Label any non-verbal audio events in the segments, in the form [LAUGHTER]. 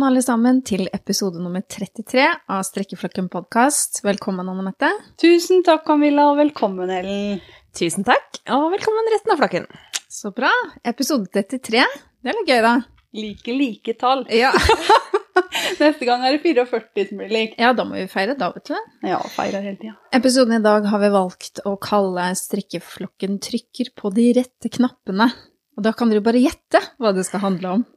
Velkommen alle sammen til episode nummer 33 av Strekkeflokken podkast. Velkommen, Anne Mette. Tusen takk, Camilla, og velkommen, Ellen. Tusen takk, og velkommen resten av flokken. Så bra. Episode 33. Det er litt gøy, da. Like like tall. Ja. [LAUGHS] Neste gang er det 44 som blir likt. ja, da må vi feire, da, vet du. Ja, feirer hele tida. Episoden i dag har vi valgt å kalle Strikkeflokken trykker på de rette knappene. Og da kan dere bare gjette hva det skal handle om.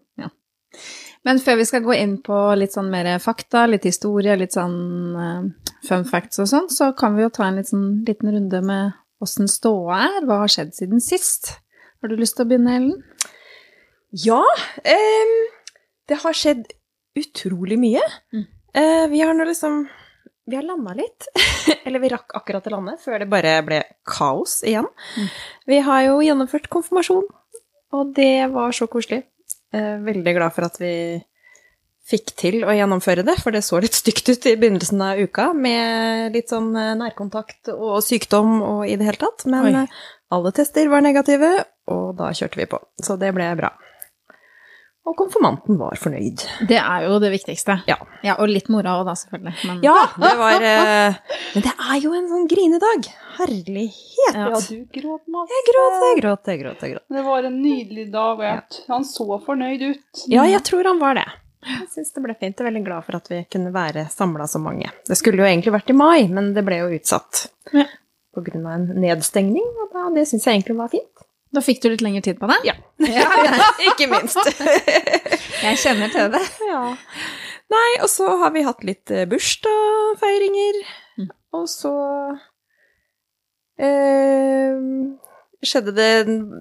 Men før vi skal gå inn på litt sånn mer fakta, litt historie, litt sånn eh, fun facts og sånn, så kan vi jo ta en sånn, liten runde med åssen ståa er. Hva har skjedd siden sist? Har du lyst til å begynne, Ellen? Ja, em, det har skjedd utrolig mye. Mm. Eh, vi har nå liksom Vi har landa litt. [LAUGHS] Eller vi rakk akkurat å lande før det bare ble kaos igjen. Mm. Vi har jo gjennomført konfirmasjon, og det var så koselig. Eh, veldig glad for at vi fikk til å gjennomføre det, for det så litt stygt ut i begynnelsen av uka med litt sånn eh, nærkontakt og sykdom og i det hele tatt. Men Oi. alle tester var negative, og da kjørte vi på. Så det ble bra. Og konfirmanten var fornøyd. Det er jo det viktigste. Ja. Ja, og litt mora da, selvfølgelig. Men Ja, det var [LAUGHS] eh, Men det er jo en sånn grinedag. Herlighet. Ja. Ja, du gråt masse. Jeg gråt, jeg gråt, jeg gråt. jeg gråt. Det var en nydelig dag, og han så fornøyd ut. Ja, jeg tror han var det. Jeg syns det ble fint. Jeg er veldig glad for at vi kunne være samla så mange. Det skulle jo egentlig vært i mai, men det ble jo utsatt Ja. på grunn av en nedstengning, og det syns jeg egentlig var fint. Da fikk du litt lengre tid på det? Ja. [LAUGHS] Ja, [LAUGHS] Ikke minst. [LAUGHS] Jeg kjenner til det. ja. Nei, og så har vi hatt litt eh, bursdagsfeiringer, Mm. og så eh, skjedde det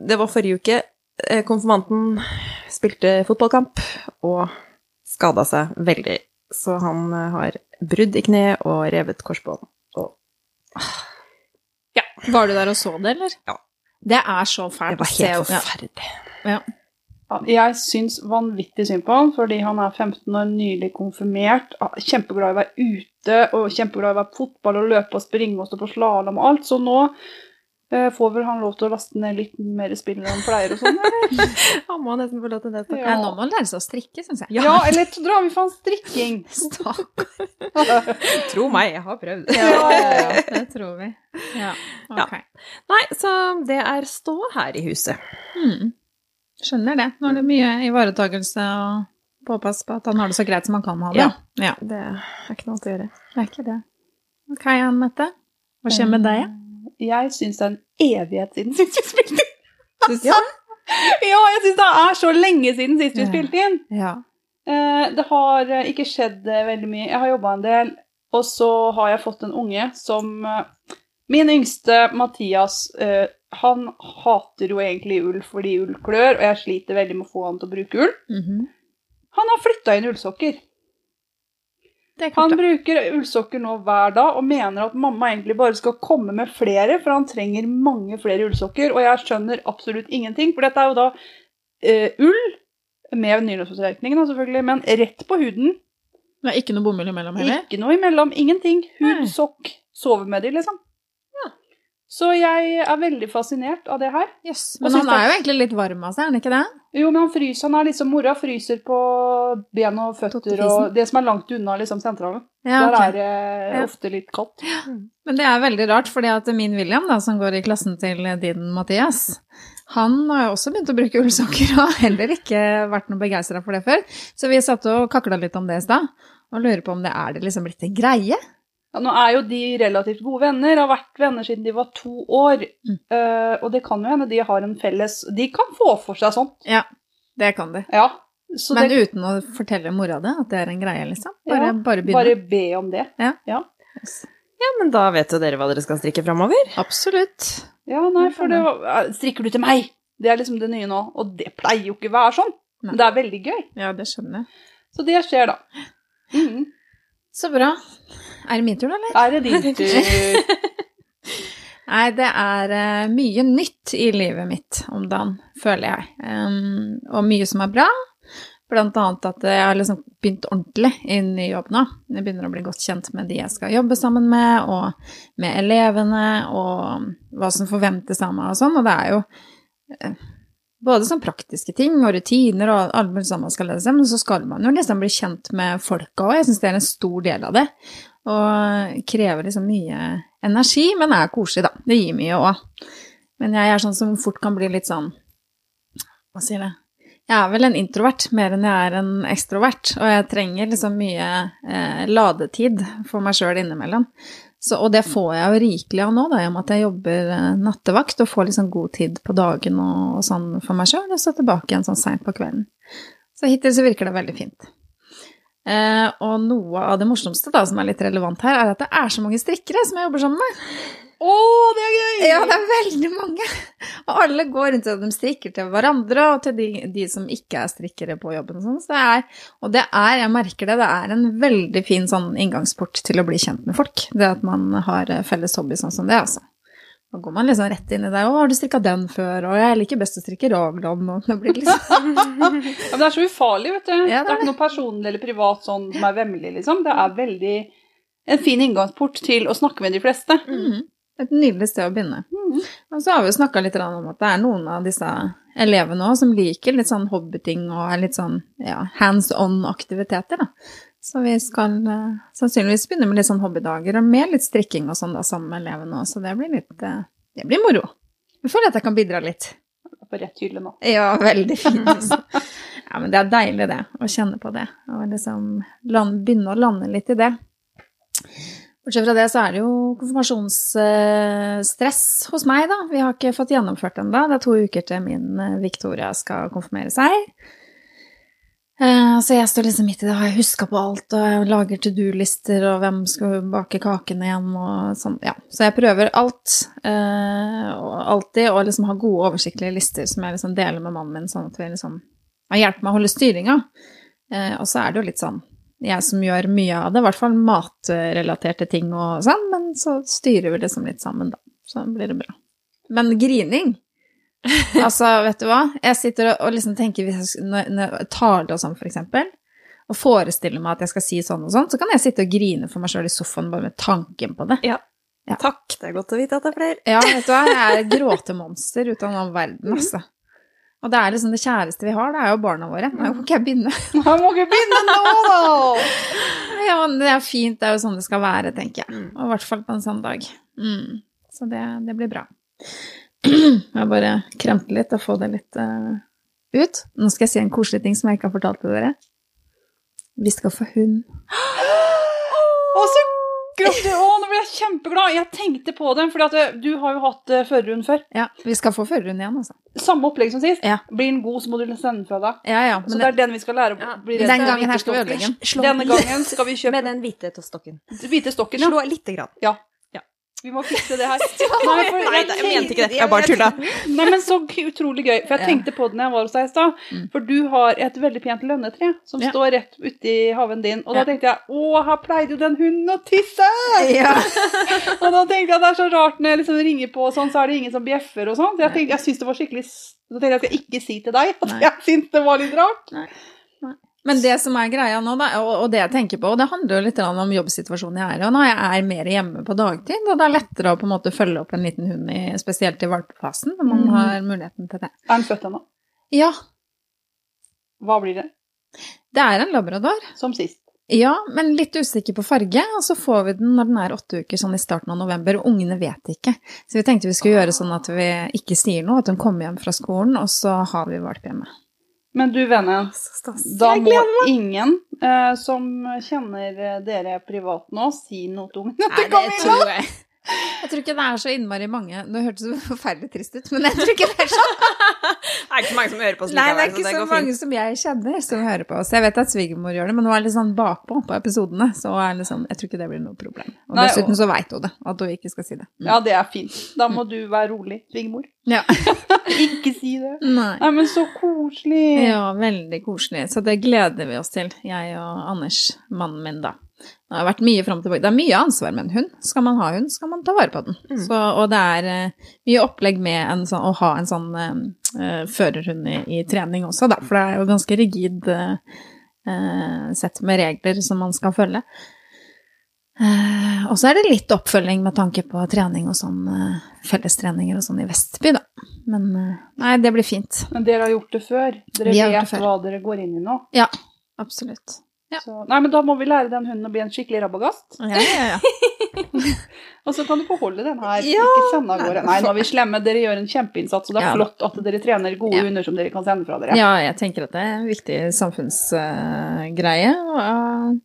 Det var forrige uke. Eh, Konfirmanten spilte fotballkamp og skada seg veldig. Så han eh, har brudd i kne og revet korsbånd. Og Var du der og så det, eller? Ja. Det er så fælt det var helt Ja. forferdelig. Ja. Ja, Jeg syns vanvittig synd på han, fordi han er 15 år, nylig konfirmert. ah, Kjempeglad i å være ute, og kjempeglad i å være på fotball og løpe og springe og stå på slalåm og alt. Så nå får vel han lov til å laste ned litt mer spill enn han pleier og sånn, eller? [LAUGHS] Han må nesten få lov til det. Ja. Nå må han lære seg å strikke, syns jeg. Ja, eller så drar vi faen strikking. [LAUGHS] Stakkar. [LAUGHS] Tro meg, jeg har prøvd. Ja, ja, ja, det tror vi. Ja, ok. Nei, så det er stå her i huset. Mm. Skjønner det. Nå er det mye ivaretagelse og påpass på at han har det så greit som han kan ha det. Ja. ja. Det er ikke noe annet å gjøre. Det er ikke det. Ok, Anne Mette. Hva skjer med deg? Jeg syns det er en evighet siden sist vi spilte inn. [LAUGHS] Syns du Ja. [LAUGHS] Ja, jeg syns det er så lenge siden sist vi spilte inn. Ja. Eh, det har eh, ikke skjedd eh, veldig mye. Jeg har jobba en del, og så har jeg fått en unge som Min yngste, Mathias, han hater jo egentlig ull fordi ull klør, og jeg sliter veldig med å få han til å bruke ull. Mhm. Han har flytta inn ullsokker. Han bruker ullsokker nå hver dag og mener at mamma egentlig bare skal komme med flere, for han trenger mange flere ullsokker. Og jeg skjønner absolutt ingenting, for dette er jo da uh, ull, med nylonsforsterkningen selvfølgelig, men rett på huden. Det er ikke noe bomull imellom heller? Ikke noe imellom. Ingenting. Hud, sokk. sove med de, liksom. Så jeg er veldig fascinert av det her. Yes, Men han er jo egentlig litt varm av seg, er han ikke det? Jo, men han fryser. Han er liksom Mora fryser på ben og føtter og det som er langt unna liksom sentralen. Ja, Der er det Ja. ofte litt kaldt. Men det er veldig rart, fordi at min William, da, som går i klassen til din Mathias, han har jo også begynt å bruke ullsokker og har heller ikke vært noe begeistra for det før. Så vi satt og kakla litt om det i stad, og lurer på om det er det liksom blitt en greie? Ja, nå er jo de relativt gode venner, har vært venner siden de var to år. Mm. Uh, og det kan jo hende de har en felles De kan få for seg sånt. Ja, det kan de. Ja. Så Men det, uten å fortelle mora det, at det er en greie, liksom? Bare, ja, bare begynne? bare be om det. Ja, men da vet jo dere hva dere skal strikke framover. Absolutt. Ja, nei, for det var- Strikker du til meg? Det er liksom det nye nå. Og det pleier jo ikke å være sånn. Nei. Men det er veldig gøy. Ja, det skjønner jeg. Så det skjer, da. Mhm. Så bra. Er det min tur, da, eller? Er det din tur? [LAUGHS] Nei, det er eh, mye nytt i livet mitt om dagen, føler jeg. Og mye som er bra. Blant annet at jeg har liksom begynt ordentlig i jobb nå. Jeg begynner å bli godt kjent med de jeg skal jobbe sammen med, og med elevene, og hva som forventes av meg og sånn. Og det er jo eh, både sånn praktiske ting og rutiner og alt mulig sånn man skal lære seg, men så skal man jo liksom bli kjent med folka òg. Jeg syns det er en stor del av det. Og krever liksom mye energi, men er koselig, da. Det gir mye òg. Men jeg er sånn som fort kan bli litt sånn Hva sier det? Jeg er vel en introvert mer enn jeg er en ekstrovert, og jeg trenger liksom mye eh, ladetid for meg sjøl innimellom. Så, og det får jeg jo rikelig av nå, da, i og med at jeg jobber eh, nattevakt og får liksom god tid på dagen og, og sånn for meg sjøl, og så tilbake igjen sånn seint på kvelden. Så hittil så virker det veldig fint. Eh, og noe av det morsomste da, som er litt relevant her, er at det er så mange strikkere som jeg jobber sammen med. Å, det er gøy! Ja, det er veldig mange. Og alle går rundt og de strikker til hverandre og til de, de som ikke er strikkere på jobben. Sånn. Så det er, og det er, jeg merker det, det er en veldig fin sånn inngangsport til å bli kjent med folk. Det at man har eh, felles hobby sånn som det, altså. Da går man liksom rett inn i det. 'Å, har du strikka den før?' Og 'jeg liker best å strikke raglan', [LAUGHS] og det blir liksom Ja, men det er så ufarlig, vet du. Ja, det er det, er ikke noe personlig eller privat sånn som er vemmelig, liksom. Det er veldig en fin inngangsport til å snakke med de fleste. Mhm. Et nydelig sted å begynne. Og så har vi jo snakka litt om at det er noen av disse elevene òg som liker litt sånn hobbyting og er litt sånn ja, hands on-aktiviteter, da. Så vi skal uh, sannsynligvis begynne med litt sånn hobbydager og med litt strikking og sånn da sammen med elevene òg, så det blir litt uh, Det blir moro. Jeg føler at jeg kan bidra litt. På rett hylle nå. Ja, veldig fint. Liksom. Ja, men det er deilig, det, å kjenne på det. Og liksom land, begynne å lande litt i det. Bortsett fra det så er det jo konfirmasjonsstress hos meg, da. Vi har ikke fått gjennomført da. Det er to uker til min eh, Victoria skal konfirmere seg. Eh, Så jeg står liksom midt i det, har jeg huska på alt, og jeg lager to do-lister, og hvem skal bake kakene igjen, og sånn, ja. Så jeg prøver alt, eh, og alltid, å liksom ha gode, oversiktlige lister som jeg liksom deler med mannen min, sånn at vi liksom har hjulpet meg å holde styringa. Og så er det jo litt sånn jeg som gjør mye av det, i hvert fall matrelaterte ting og sånn, men så styrer vi liksom litt sammen, da. Så blir det bra. Men grining [LAUGHS] Altså, vet du hva? Jeg sitter og, og liksom tenker hvis jeg, når, når jeg taler og sånn, for eksempel, og forestiller meg at jeg skal si sånn og sånn, så kan jeg sitte og grine for meg sjøl i sofaen bare med tanken på det. Ja. Takk, det er godt å vite at det er flere. Ja, vet du hva, jeg er et gråtemonster ut av den verden, [LAUGHS] altså. Og det er liksom det kjæreste vi har, det er jo barna våre. Nå må ikke jeg begynne. [LAUGHS] Nå må ikke begynne nå, da! [LAUGHS] Ja, men det er fint, det er jo sånn det skal være, tenker jeg. Og i hvert fall på en sånn dag. Mm. Så det, det blir bra. [CLEARS THROAT] Jeg bare kremte litt og få det litt uh, ut. Nå skal jeg si en koselig ting som jeg ikke har fortalt til dere. Vi skal få hund. [GASPS] Å, så gratulerer! Å, nå ble jeg kjempeglad. Jeg tenkte på den, for du har jo hatt uh, førerhund før. Ja, vi skal få førerhund igjen, altså. Samme opplegg som sist. Ja. Blir den god, så må du sende den fra deg. Ja, ja. Så det er den vi skal lære å Ja, bli den redd for. gangen her skal vi ødelegge den. Denne gangen skal vi [LAUGHS] kjøpe Med den hvite stokken. hvite stokken, ja. Slå lite grann. ja. Vi må fikse det her. [LAUGHS] Nei, jeg, Nei, jeg mente ikke det. Jeg bare tulla. Nei, men så utrolig gøy. For jeg tenkte på det når jeg var hos deg i stad. Mm. For du har et veldig pent lønnetre som Ja. står rett uti haven din. Og da tenkte jeg å, her pleide jo den hunden å tisse! Ja. [LAUGHS] Og da tenkte jeg det er så rart når jeg liksom ringer på, og sånn, så er det ingen som bjeffer og sånn. Så jeg, tenkte, jeg syns det var skikkelig Så tenkte jeg at jeg skal ikke si til deg at jeg syns det var litt rart. Men det som er greia nå, da, og, det jeg tenker på, og det handler jo litt om jobbsituasjonen jeg er i, og nå jeg er mer hjemme på dagtid, og det er lettere å på en måte følge opp en liten hund, i, spesielt i valpefasen, når man Mhm. har muligheten til det. Er den født ennå? Ja, Hva blir det? det er en labrador. Som sist. Ja, men litt usikker på farge, og så får vi den når den er åtte uker, sånn i starten av november, og ungene vet ikke. Så vi tenkte vi skulle gjøre sånn at vi ikke sier noe, at hun kommer hjem fra skolen, og så har vi valp hjemme. Men du, vennen, da må ingen eh, som kjenner dere privat nå, si noe til ungene Nei, det tror jeg. Jeg tror ikke det er så innmari mange Det hørtes så forferdelig trist ut, men jeg tror ikke det er sånn. [LAUGHS] Det er ikke så mange som hører på oss Nei, det er ikke så det så mange fint. som jeg kjenner som hører på oss. Jeg vet at svigermor gjør det, men hun er litt sånn bakpå på episodene, så er liksom, jeg tror ikke det blir noe problem. Og Nei, dessuten så veit hun det, at hun ikke skal si det. Ja, det er fint. Da må du være rolig, svigermor. Ja. [LAUGHS] Ikke si det. Nei. Nei, men så koselig. Ja, veldig koselig. Så det gleder vi oss til, jeg og Anders, mannen min, da. Det har vært mye fram og tilbake. Det er mye ansvar med en hund. Skal man ha hund, skal man ta vare på den. Mm. Så, og det er uh, mye opplegg med en sånn, å ha en sånn eh, førerhund i, i trening også, da. For det er jo ganske rigid uh, sett med regler som man skal følge. Og så er det litt oppfølging med tanke på trening og sånn, fellestreninger og sånn i Vestby, da. Men nei, det blir fint. Men dere har gjort det før. Dere vet hva dere går inn i nå. Ja, absolutt. Ja. Så, nei, men da må vi lære den hunden å bli en skikkelig rabagast. Ja, ja, ja. [LAUGHS] Og så kan du beholde den her. Ja. Ikke sende av gårde. Nei, nå er vi slemme. Dere gjør en kjempeinnsats, og det er Ja. flott at dere trener gode Ja. hunder som dere kan sende fra dere. ja, jeg tenker at det er en viktig samfunnsgreie, og,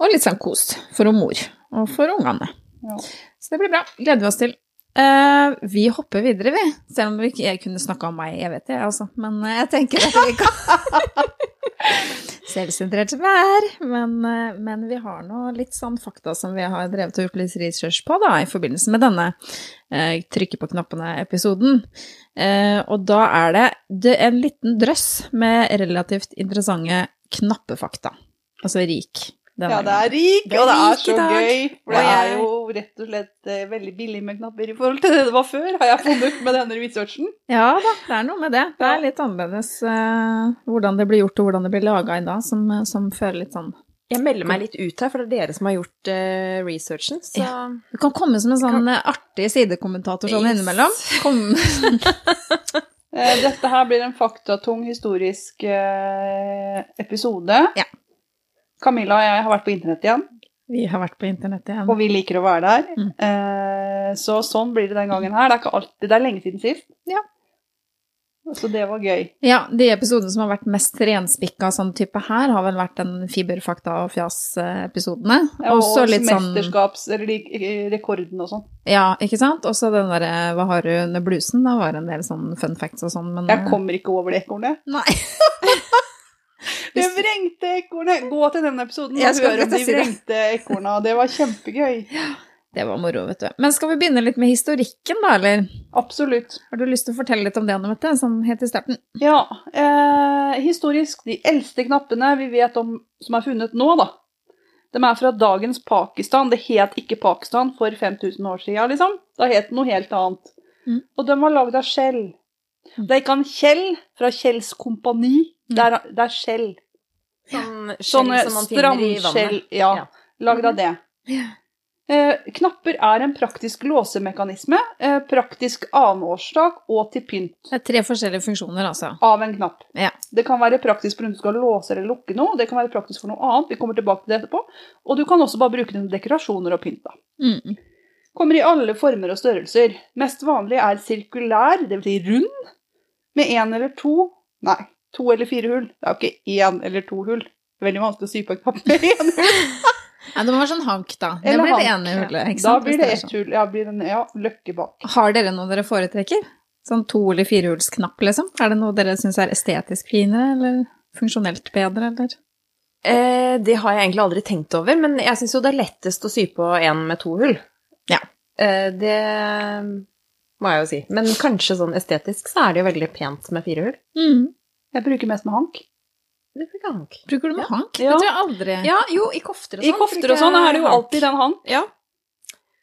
og litt sånn kos for mor og for ungene. Ja. Så det blir bra. Gleder vi oss til. Uh, vi hopper videre, vi. Selv om vi ikke jeg kunne snakka om meg, jeg vet det, altså. Men uh, jeg tenker at vi kan [LAUGHS] Selvsentrert som jeg er. Men, eh, men vi har nå litt sånn fakta som vi har drevet og gjort litt research på, da, i forbindelse med denne eh, trykke på knappene-episoden. Eh, og da er det, det er en liten drøss med relativt interessante knappefakta. Altså rik. Ja, det er rik, og det er så gøy. For det er jo rett og slett eh, veldig billig med knapper i forhold til det det var før, har jeg funnet med denne researchen. Ja da, det er noe med det. Det er litt annerledes uh, hvordan det blir gjort og hvordan det blir laga i dag, som, som føler litt sånn Jeg melder meg litt ut her, for det er dere som har gjort uh, researchen. Så Du kan komme som en sånn eh, artig sidekommentator sånn Yes. innimellom. Kom. [LAUGHS] Eh, Dette her blir en faktatung historisk uh, episode. Ja. Camilla og jeg har vært på internett igjen, Vi har vært på internett igjen. og vi liker å være der. Mm. Eh, Så sånn blir det den gangen her. Det er ikke alltid, det er lenge siden sist. Ja. Så det var gøy. Ja, de episodene som har vært mest renspikka sånn type her, har vel vært den fiberfakta og fjas-episodene. Ja, Og Også litt sånn mesterskaps... Eller de- rekorden og sånn. Ja, ikke sant? Og så den derre Hva har du under blusen? Da var det en del sånn fun facts og sånn, men Jeg kommer ikke over det ekornet. Nei. [LAUGHS] [LAUGHS] Det vrengte ekornet! Gå til den episoden og hør om de vrengte ekorna. Det var kjempegøy. [LAUGHS] Det var moro, vet du. Men skal vi begynne litt med historikken, da, eller? Absolutt. Har du lyst til å fortelle litt om det, Anne sånn helt i starten? Ja, eh, historisk, de eldste knappene vi vet om som er funnet nå, da. De er fra dagens Pakistan. Det het ikke Pakistan for 5000 år siden, liksom. Da het det noe helt annet. Mm. Og de var lagd av skjell. Det er ikke han Kjell fra Kjells kompani. Det er, det er skjell. sånn skjell Sånne som man finner i strandskjell. vannet. Ja, Ja. lagd av det. Eh, knapper er en praktisk låsemekanisme, eh, praktisk annenårsdag og til pynt. Det er tre forskjellige funksjoner, altså. av en knapp. Ja. Det kan være praktisk for om du skal låse eller lukke noe, det kan være praktisk for noe annet, vi kommer tilbake til det etterpå, og du kan også bare bruke den til dekorasjoner og pynt. da. Mm. Kommer i alle former og størrelser. Mest vanlig er sirkulær, det vil si rund, med én eller to, nei, to eller fire hull. Det er jo ikke én eller to hull. Det er veldig vanskelig å sy på en knapp med [LAUGHS] én hull. Ja, det må være sånn hank, da. Det Eller blir det ene hullet, ikke sant? Da blir det ett sånn. hull, ja, blir den, ja, løkke bak. Har dere noe dere foretrekker? Sånn to- eller firehullsknapp, liksom? Er det noe dere syns er estetisk finere, eller funksjonelt bedre, eller? Eh, det har jeg egentlig aldri tenkt over, men jeg syns jo det er lettest å sy på en med to hull. Ja. Eh, det må jeg jo si. Men kanskje sånn estetisk så er det jo veldig pent med fire hull. Mm. Jeg bruker mest med hank. Du bruker hank. Bruker du med hank? Ja. Det tror jeg aldri. Ja, jo, i kofter og I sånn. kofter og sånn er det jo alltid den hank. Ja.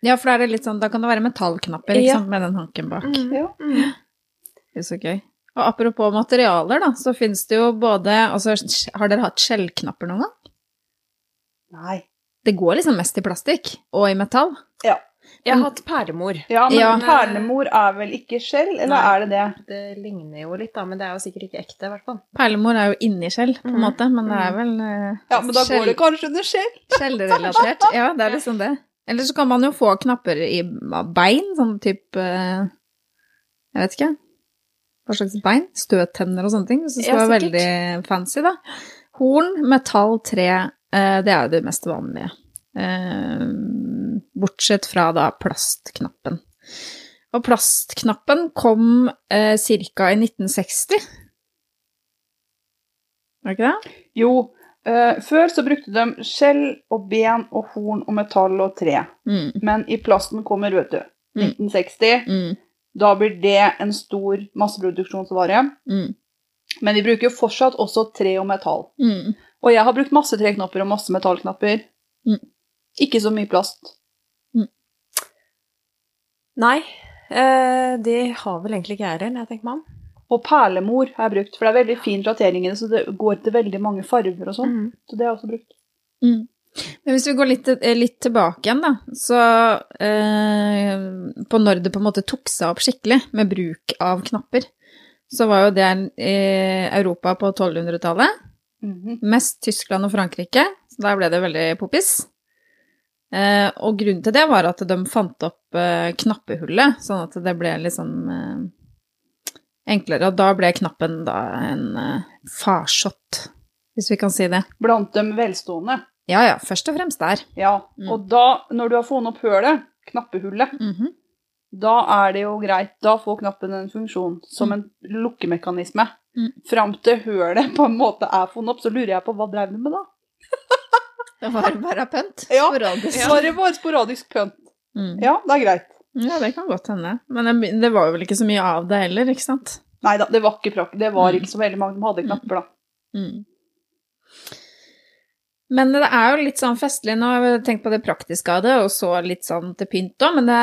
Ja, for da er det litt sånn, da kan det være metallknapper, ikke Ja. sant, med den hanken bak. Mm. Ja. Mm. Det er så gøy. Og apropos materialer, da, så finnes det jo både Altså, har dere hatt skjellknapper noen gang? Nei. Det går liksom mest i plastikk og i metall. Ja. Jeg har hatt perlemor. Ja, men Ja. perlemor er vel ikke skjell, eller Nei. er det det? Det ligner jo litt, da, men det er jo sikkert ikke ekte, i hvert fall. Perlemor er jo inni skjell, på en Mhm. måte, men det er vel uh, Ja, men da skjell- går det kanskje under skjell. [LAUGHS] skjellrelatert. Ja, det er liksom det. Eller så kan man jo få knapper i bein, sånn type uh, Jeg vet ikke. Hva slags bein? Støttenner og sånne ting. Hvis det skal Ja, være veldig fancy, da. Horn, metall, tre, Uh, det er jo det mest vanlige. Eh, bortsett fra da plastknappen. Og plastknappen kom eh, ca. i 1960. Var det ikke det? Jo, eh, før så brukte de skjell og ben og horn og metall og tre. Mm, Men i plasten kommer, vet du, Mm. 1960. mm, Da blir det en stor masseproduksjonsvare. mm, Men vi bruker jo fortsatt også tre og metall. mm. Og jeg har brukt masse treknapper og masse metallknapper. Mm. Ikke så mye plast. Nei, eh, det har vel egentlig ikke jeg heller, når jeg tenker meg om. Og perlemor har jeg brukt, for det er veldig fin det, så det går til veldig mange farger og sånn. Mm. Så det har jeg også brukt. Mm. Men hvis vi går litt, eh, litt tilbake igjen, da, så eh, På når det på en måte tok seg opp skikkelig med bruk av knapper, så var jo det i Europa på 1200-tallet. Mhm. Mest Tyskland og Frankrike, så der ble det veldig poppis. Eh, og grunnen til det var at de fant opp eh, knappehullet, sånn at det ble liksom eh, enklere. Og da ble knappen da en farsott, hvis vi kan si det. Blant dem velstående. Ja ja, først og fremst der. Ja. Mm. Og da, når du har funnet opp hølet, knappehullet, Mhm. da er det jo greit. Da får knappen en funksjon som en lukkemekanisme. Mm. Fram til hølet på en måte er funnet opp, så lurer jeg på hva drev du med da? [LAUGHS] Det var bare pønt. Ja. Sporadisk. Var det bare sporadisk pønt? Mm. Ja, det er greit. Ja, det kan godt hende. Men det, var jo vel ikke så mye av det heller, ikke sant? Nei da, det var ikke prakk. det var Mm. ikke så veldig mange som hadde knapper, da. Mm. Men det er jo litt sånn festlig. Nå har vi tenkt på det praktiske av det, og så litt sånn til pynt òg, men det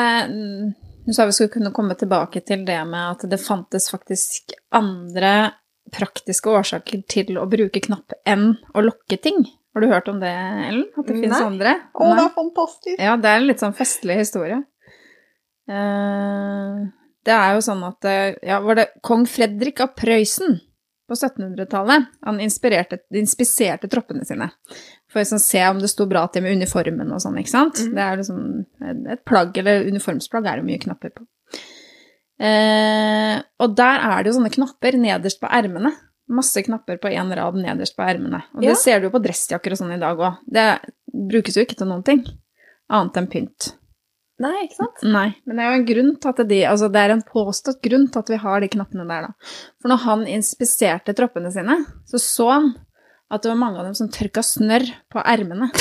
Du Nå sa vi skulle kunne komme tilbake til det med at det fantes faktisk andre praktiske årsaker til å bruke knapp enn å lokke ting. Har du hørt om det, Ellen? At det finnes andre? Å, det er fantastisk! Ja, det er en litt sånn festlig historie. Uh, det er jo sånn at eh, Ja, var det kong Fredrik av Prøysen på 1700-tallet? Han inspiserte troppene sine for å sånn, se om det sto bra til med uniformen og sånn, ikke sant? Mm. Det er liksom et plagg, eller uniformsplagg er det mye knapper på. Uh, og der er det jo sånne knapper nederst på ermene. Masse knapper på én rad nederst på ermene. Og Ja. det ser du jo på dressjakker og sånn i dag òg. Det brukes jo ikke til noen ting annet enn pynt. Nei, ikke sant? Nei, men det er jo en grunn til at de Altså, det er en påstått grunn til at vi har de knappene der, da. For når han inspiserte troppene sine, så så han at det var mange av dem som tørka snørr på ermene. [LAUGHS]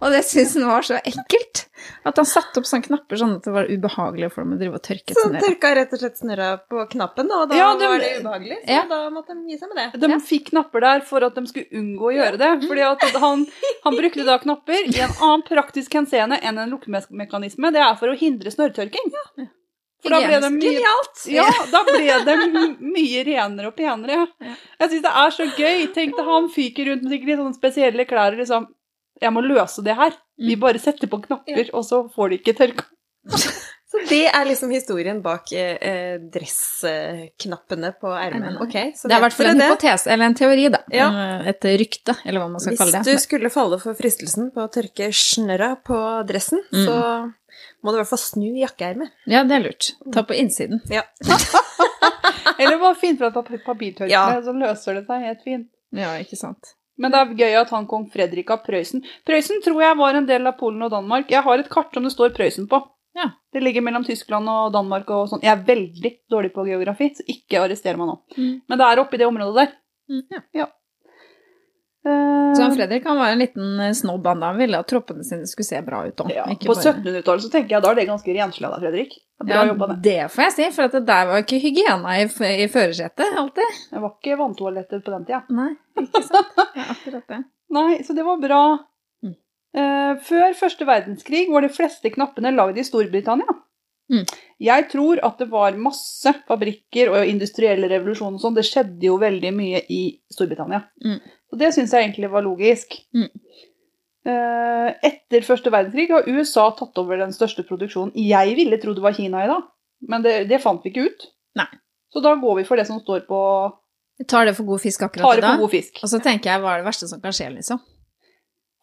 og det syntes han var så ekkelt at han satte opp sånne knapper sånn at det var ubehagelig for dem å drive og tørke Så han tørka rett og slett snørra på knappen, og da Ja, de, var det ubehagelig. Så Ja. da måtte de gi seg med det. De Ja. fikk knapper der for at de skulle unngå å gjøre det. Fordi [LAUGHS] han, han brukte da knapper i en annen praktisk henseende enn en lukkemekanisme. Det er for å hindre snørrtørking. For da ble mye, ja, da ble det mye renere og penere. Jeg syns det er så gøy. Tenk deg han fyker rundt med sikkert litt sånne spesielle klær og liksom Jeg må løse det her. Vi Mm. bare setter på knapper, og så får de ikke tørka. [LAUGHS] Så det er liksom historien bak eh, eh, dressknappene på ermet. Okay, Det er i hvert fall en hypotese, eller en teori, da. Ja. Eh, Et rykte, eller hva man skal kalle det. Hvis du skulle falle for fristelsen på å tørke snørra på dressen, Mm. så må du i hvert fall snu jakkeermet. Ja, det er lurt. Ta på innsiden. Ja. [LAUGHS] Eller bare finn fra papirtørkle, Ja. så løser det seg helt fint. Ja, ikke sant. Men det er gøy at han kong Fredrik av Prøysen Prøysen tror jeg var en del av Polen og Danmark. Jeg har et kart som det står Prøysen på. Ja. Det ligger mellom Tyskland og Danmark og sånn. Jeg er veldig dårlig på geografi, så ikke arrester meg nå. Mm. Men det er oppi det området der. Mm, ja. Eh, Så han Fredrik han var en liten eh, snobb, han ville at troppene sine skulle se bra ut ja, på 1700-tallet så tenker jeg da er det ganske renslig av deg, Fredrik. Bra Ja, jobba, det. det får jeg si, for at det der var ikke hygiena i, i førersetet alltid. Det var ikke vanntoaletter på den tida. Nei, ikke sant. Ja, akkurat det. [LAUGHS] Nei, så det var bra. Mm. Eh, før første verdenskrig var de fleste knappene lagd i Storbritannia. Mm. Jeg tror at det var masse fabrikker og industrielle revolusjoner og sånn. Det skjedde jo veldig mye i Storbritannia. Mm. Så det syns jeg egentlig var logisk. Mm. Eh, etter første verdenskrig har USA tatt over den største produksjonen. Jeg ville tro det var Kina i dag, men det, det fant vi ikke ut. Nei. Så da går vi for det som står på jeg tar det for god fisk akkurat tar i dag. For god fisk. Og så tenker jeg, hva er det verste som kan skje, liksom?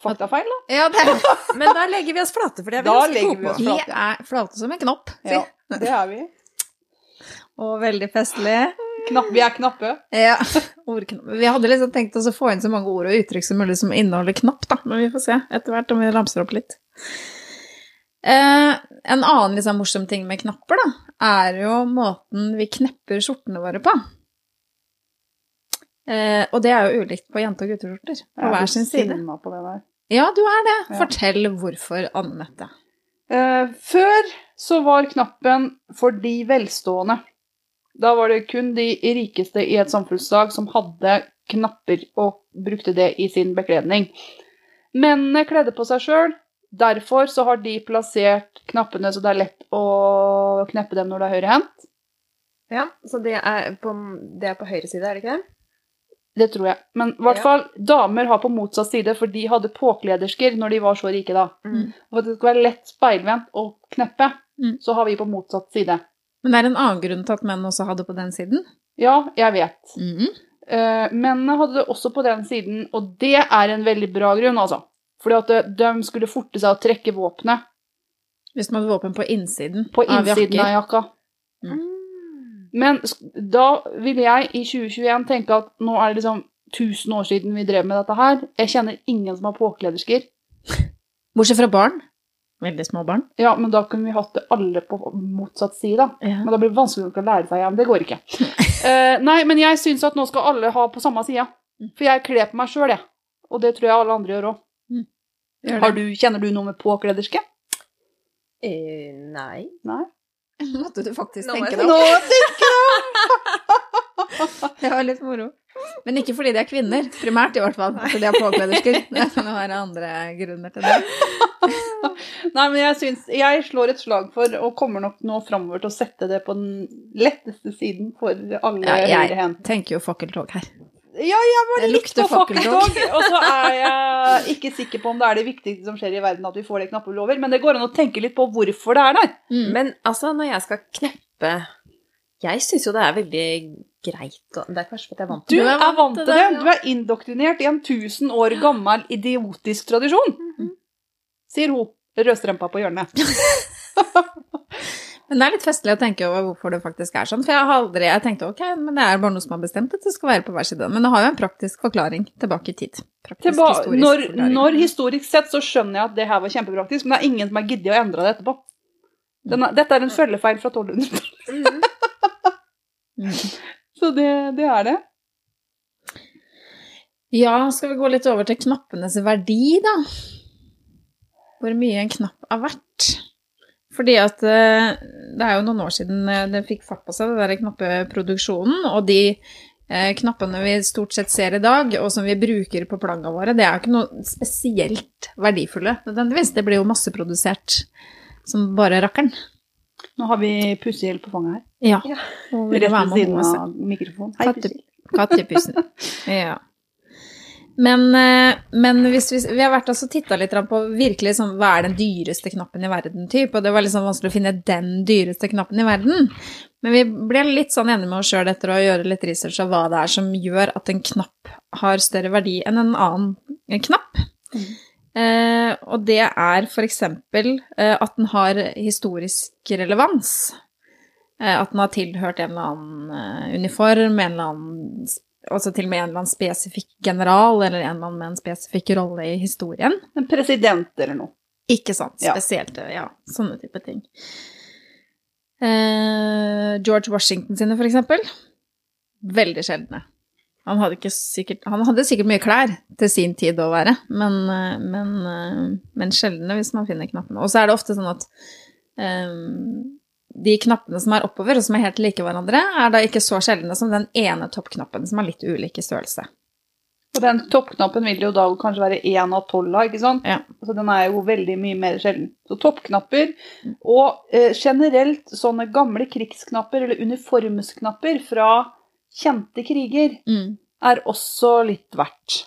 Faktafeil, da. Ja, det [LAUGHS] Men da legger vi oss flate, for det er vi Da ganske gode vi på. oss- vi er flate som en knopp, si. Ja, det er vi. [LAUGHS] Og veldig festlig. Knapp, vi er knappe. Ja, Ordknappe. Vi hadde liksom tenkt oss å få inn så mange ord og uttrykk som mulig som inneholder knapp, da. Men vi får se etter hvert om vi ramser opp litt. Eh, en annen liksom morsom ting med knapper, da, er jo måten vi knepper skjortene våre på. Eh, og det er jo ulikt på jente- og gutteskjorter, på er hver sin side. på det der. Ja, du er det. Ja. Fortell hvorfor, Anne Mette. Eh, før så var knappen for de velstående. Da var det kun de rikeste i et samfunnslag som hadde knapper og brukte det i sin bekledning. Mennene kledde på seg sjøl. Derfor så har de plassert knappene så det er lett å kneppe dem når det er høyrehendt. Ja, så det er, på, det er på høyre side, er det ikke det? Det tror jeg. Men i hvert Ja. fall, damer har på motsatt side, for de hadde påkledersker når de var så rike da. Mm. For at det skal være lett speilvendt å kneppe, Mm. så har vi på motsatt side. Men det er en annen grunn til at menn også hadde på den siden. Ja, jeg vet. Mhm. Eh, mennene hadde det også på den siden, og det er en veldig bra grunn, altså. Fordi at eh, de skulle forte seg å trekke våpenet Hvis de hadde våpen på innsiden på innsiden av, av jakka. Mm. Men da vil jeg i 2021 tenke at nå er det liksom 1000 år siden vi drev med dette her. Jeg kjenner ingen som har påkledersker. [LAUGHS] Bortsett fra barn. Veldig små barn. Ja, men da kunne vi hatt det alle på motsatt side, Ja. Men da blir det vanskelig å lære seg igjen. Det går ikke. uh, [LAUGHS] nei, men jeg syns at nå skal alle ha på samme side. For jeg kler på meg sjøl, jeg. Og det tror jeg alle andre gjør òg. Du, kjenner du noe med påklederske? Eh, nei. Nei? [LAUGHS] Måtte du faktisk Nå tenke jeg deg om. tenker Det var litt moro. Men ikke fordi de er kvinner, primært i hvert fall. Fordi de har påkledersker. [LAUGHS] Nå har jeg andre grunner til det. [LAUGHS] Nei, men jeg syns Jeg slår et slag for, og kommer nok nå framover til å sette det på den letteste siden for alle Ja, jeg høyrehendte. tenker jo fakkeltog her. Ja, jeg var Det litt på fakkeltog. [LAUGHS] og så er jeg ikke sikker på om det er det viktigste som skjer i verden, at vi får det knappe lover, men det går an å tenke litt på hvorfor det er der. Mm. Men altså, når jeg skal kneppe Jeg syns jo det er veldig greit å Det er kanskje fordi jeg er vant Du, til det. er vant til det. Du er indoktrinert i en tusen år gammel idiotisk tradisjon, sier hun, rødstrømpa på hjørnet. [LAUGHS] Men det er litt festlig å tenke over hvorfor det faktisk er sånn. For jeg har aldri Jeg tenkte ok, men det er bare noe som har bestemt at det skal være på hver side. Men det har jo en praktisk forklaring tilbake i tid. Praktisk Tilba historisk når, når historisk sett så skjønner jeg at det her var kjempepraktisk, men det er ingen som har giddet å endre det etterpå. Den er, dette er en følgefeil fra 1200-tallet. Mm. [LAUGHS] Så det, det er det. Ja, skal vi gå litt over til knappenes verdi, da? Hvor mye en knapp er verdt? Fordi at eh, det er jo noen år siden den fikk fart på seg, den der knappeproduksjonen, og de eh, knappene vi stort sett ser i dag, og som vi bruker på plagga våre, det er jo ikke noe spesielt verdifulle nødvendigvis. Det blir jo masseprodusert som bare rakkeren. Nå har vi pussehjelp på fanget her. Ja. Ja. Rett ved siden av mikrofonen. Hei. Kattepussen. [LAUGHS] Ja. Men, eh, men hvis vi, vi har vært og titta litt på virkelig sånn, hva er den dyreste knappen i verden, typ, og det var liksom vanskelig å finne den dyreste knappen i verden. Men vi ble litt sånn enige med oss sjøl etter å gjøre litt research av hva det er som gjør at en knapp har større verdi enn en annen knapp. Eh, og det er eksempel eh, at den har historisk relevans. Eh, at den har tilhørt en eller annen eh, uniform, en eller annen Altså til og med en eller annen spesifikk general, eller en eller annen med en spesifikk rolle i historien. En president eller noe. Ikke sant? Ja. Spesielt, ja. Sånne type ting. Eh, George Washington sine, for eksempel. Veldig sjeldne. Han hadde, ikke sikkert, han hadde sikkert mye klær til sin tid å være, men, eh, men, eh, men sjeldne hvis man finner knappene. Og så er det ofte sånn at eh, de knappene som er oppover, og som er helt like hverandre, er da ikke så sjeldne som den ene toppknappen som har litt ulik i størrelse. Og den toppknappen vil jo da kanskje være én av tolv, ikke sant? Ja. Så den er jo veldig mye mer sjelden. Så toppknapper, og eh, generelt sånne gamle krigsknapper, eller uniformsknapper fra kjente kriger, Mm. er også litt verdt.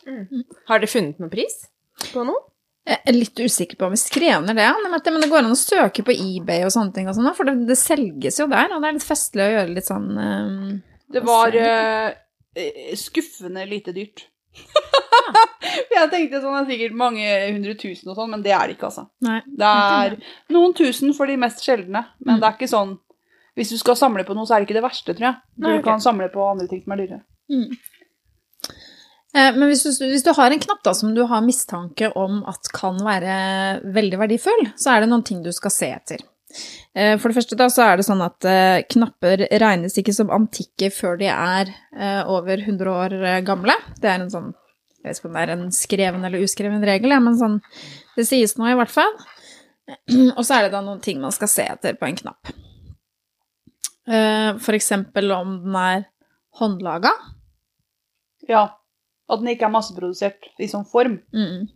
Har dere funnet noen pris på noe? Jeg er litt usikker på om vi skrev ned det, men det går an å søke på eBay og sånne ting, og sånt, for det, det selges jo der, og det er litt festlig å gjøre litt sånn um, Det var eh, skuffende lite dyrt. [LAUGHS] jeg tenkte sånn det er sikkert mange hundre tusen og sånn, men det er det ikke, altså. Nei. Det er noen tusen for de mest sjeldne, men Mm. det er ikke sånn Hvis du skal samle på noe, så er det ikke det verste, tror jeg. Du Nei, okay. kan samle på andre ting som er dyrere. Mm. Eh, Men hvis du, hvis du har en knapp da, som du har mistanke om at kan være veldig verdifull, så er det noen ting du skal se etter. Eh, For det første da, så er det sånn at eh, knapper regnes ikke som antikke før de er over 100 år gamle. Det er en sånn, jeg vet ikke om det er en skreven eller uskreven regel, ja, men sånn, det sies nå i hvert fall. [CLEARS THROAT] Og så er det da noen ting man skal se etter på en knapp. For eksempel om den er håndlaga. Ja. At den ikke er masseprodusert i sånn form. Mm.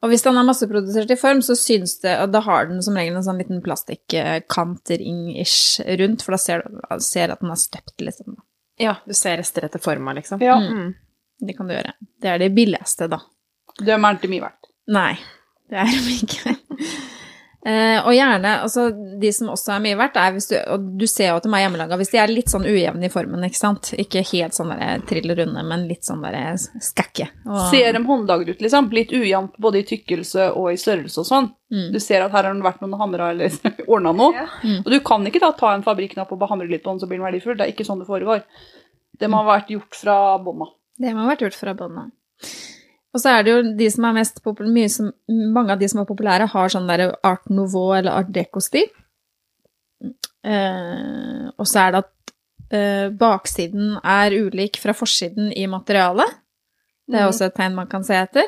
Og hvis den er masseprodusert i form, så syns det og Da har den som regel en sånn liten plastikkantering-ish rundt, for da ser du ser at den er støpt, liksom. Ja, du ser rester etter forma, liksom. Ja. Mm. Det kan du gjøre. Det er det billigste, da. De er ikke mye verdt. Nei, det er de ikke. Eh, og gjerne, altså de som også er mye verdt, er hvis du Og du ser jo at de er hjemmelaga hvis de er litt sånn ujevne i formen, ikke sant. Ikke helt sånn der trill runde, men litt sånn der skakke. Og- Ser de håndlaget ut, liksom? Litt ujevnt både i tykkelse og i størrelse og sånn. Mm. Du ser at her har det vært noen hamra eller [LAUGHS] ordna noe. Ja. Mm. Og du kan ikke da ta en fabrikknapp og bare hamre litt på den, så blir den verdifull. Det er ikke sånn det foregår. Det må ha vært gjort fra bånda. Det må ha vært gjort fra bånn av. Og så er det jo de som er mest populære, som, mange av de som er populære, har sånn der art nouveau eller art deco-stil. Eh, og så er det at eh, baksiden er ulik fra forsiden i materialet. Det er Mhm. også et tegn man kan se etter.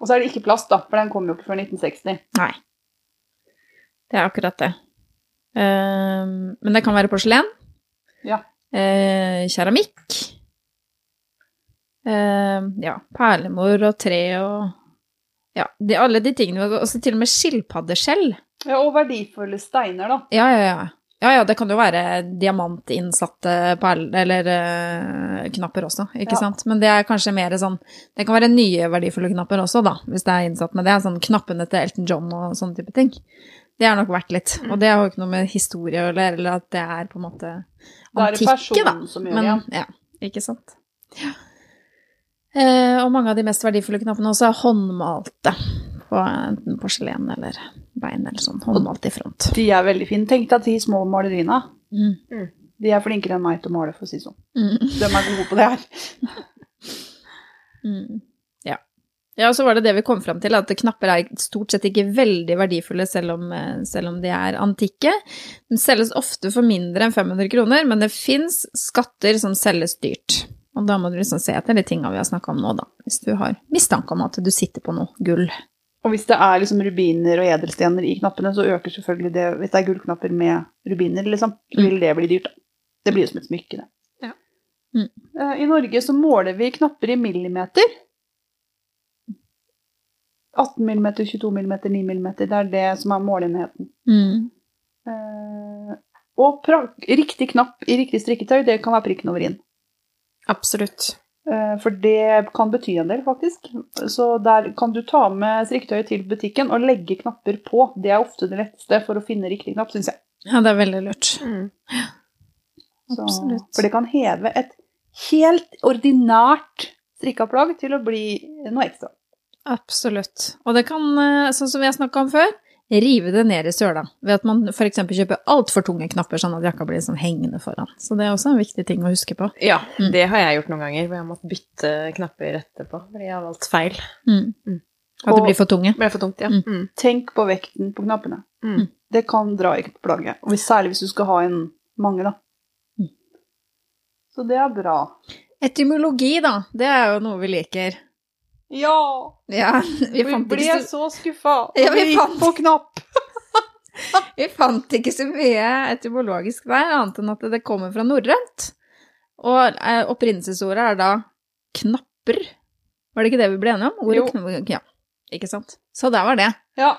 Og så er det ikke plast, da, for den kom jo ikke før 1960. Nei. Det er akkurat det. Eh, men det kan være porselen. Ja. Eh, keramikk. Eh, ja, perlemor og tre og Ja, de, alle de tingene. Og så til og med skilpaddeskjell. Ja, og verdifulle steiner, da. Ja, ja, ja. Ja, ja, det kan jo være diamantinnsatte perler eller uh, knapper også, ikke Ja. sant. Men det er kanskje mer sånn Det kan være nye verdifulle knapper også, da, hvis det er innsatt. Men det er sånn knappene til Elton John og sånne type ting. Det er nok verdt litt. Og det har jo ikke noe med historie å gjøre, eller at det er på en måte Da er det antikke, da. personen som gjør Men, det. ja, ikke sant. Ja. Eh, og mange av de mest verdifulle knappene også er håndmalte. På enten porselen eller bein eller sånn. Håndmalt i front. De er veldig fine. Tenk deg de små maleriene. Mm. De er flinkere enn meg til å male, for å si det sånn. Mm. De er gode på det her. [LAUGHS] Mm. Ja. Ja, så var det det vi kom fram til, at knapper er stort sett ikke veldig verdifulle selv om, eh, selv om de er antikke. De selges ofte for mindre enn 500 kroner, men det fins skatter som selges dyrt. Og da må du liksom se etter de tinga vi har snakka om nå, da. Hvis du har mistanke om at du sitter på noe gull. Og hvis det er liksom rubiner og edelstener i knappene, så øker selvfølgelig det Hvis det er gullknapper med rubiner, liksom, så vil det bli dyrt. da. Det blir jo som et smykke, det. Ja. Mm. Eh, I Norge så måler vi knapper i millimeter. 18 millimeter, 22 millimeter, 9 millimeter. Det er det som er målenheten. Mm. Eh, og riktig knapp i riktig strikketøy, det kan være prikken over i-en. Absolutt. Eh, For det kan bety en del, faktisk. Så der kan du ta med strikketøyet til butikken og legge knapper på. Det er ofte det letteste for å finne riktig knapp, syns jeg. Ja, det er veldig lurt. Mm. Så, Absolutt. For det kan heve et helt ordinært strikka plagg til å bli noe ekstra. Absolutt. Og det kan, eh, sånn som vi har snakka om før, rive det ned i søla ved at man f.eks. kjøper altfor tunge knapper, sånn at jakka blir sånn hengende foran. Så det er også en viktig ting å huske på. Ja, Mm. det har jeg gjort noen ganger, hvor jeg har måttet bytte knapper etterpå, fordi jeg har valgt feil. Mm. Mm. At det blir for tunge. Det ble for tungt, ja. Mm. Mm. Tenk på vekten på knappene. Mm. Det kan dra i plagget. Og særlig hvis du skal ha en mange, da. Mm. Så det er bra. Etymologi, da, det er jo noe vi liker. Ja! Ja, vi Vi ble så, så skuffa Ja, vi gikk fant- på knapp. [LAUGHS] vi fant ikke så mye etymologisk der, annet enn at det kommer fra norrønt. Og eh, opprinnelsesordet er da knapper. Var det ikke det vi ble enige om? Ordet Jo. Ja, ikke sant. Så der var det. Ja.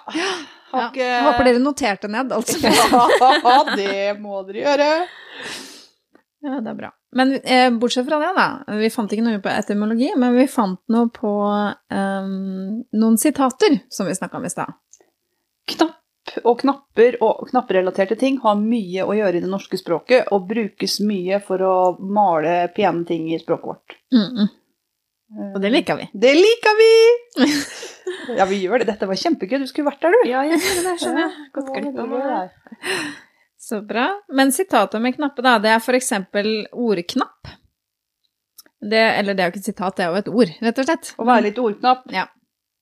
Håper dere noterte ned, altså. [LAUGHS] Ja, det må dere gjøre. Ja, det er bra. Men eh, bortsett fra det, da. Vi fant ikke noe på etymologi, men vi fant noe på eh, noen sitater som vi snakka om i stad. Knapp og knapper og knapperelaterte ting har mye å gjøre i det norske språket, og brukes mye for å male pene ting i språket vårt. Mm -mm. Og det liker vi. Det liker vi! [LAUGHS] Ja, vi gjør det. Dette var kjempegøy. Du skulle vært der, du. Ja, jeg gjorde det, skjønner jeg. Godt glipp det av der. Så bra. Men sitatet med knappe, da, det er for eksempel ordknapp. Det, eller det er jo ikke et sitat, det er jo et ord, rett og slett. Å være litt ordknapp. Ja.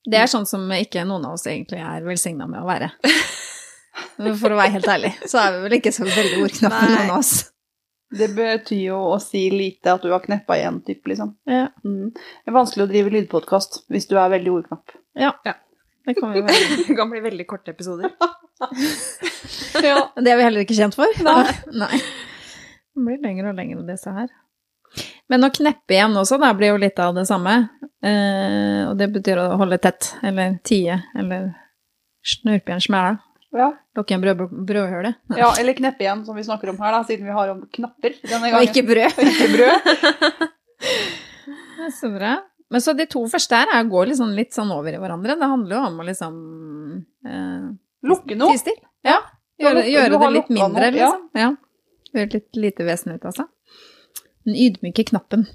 Det er sånn som ikke noen av oss egentlig er velsigna med å være. [LAUGHS] For å være helt ærlig, så er vi vel ikke så veldig ordknappe, Nei. noen av oss. Det betyr jo å si lite at du har kneppa igjen, typ, liksom. Ja, Mm. Det er vanskelig å drive lydpodkast hvis du er veldig ordknapp. Det kan jo være. Det kan bli veldig korte episoder. [LAUGHS] Ja. Det er vi heller ikke kjent for. Nei. [LAUGHS] Nei. Det blir lengre og lengre, disse her. Men å kneppe igjen også, da blir jo litt av det samme. Eh, og det betyr å holde tett, eller tie, eller snurpe igjen smæla. Ja. Lukke igjen brød, brødhølet. ja, eller kneppe igjen, som vi snakker om her, da, siden vi har om knapper denne Og ikke brød. Og ikke brød. [LAUGHS] Så bra. Men så de to første her er, går liksom litt sånn over i hverandre. Det handler jo om å liksom eh, Lukke noe. tie. Ja. Gjøre, gjøre det litt mindre, noe, ja. liksom. Ja. Gjøre litt lite vesen ut av seg. Den ydmyke knappen.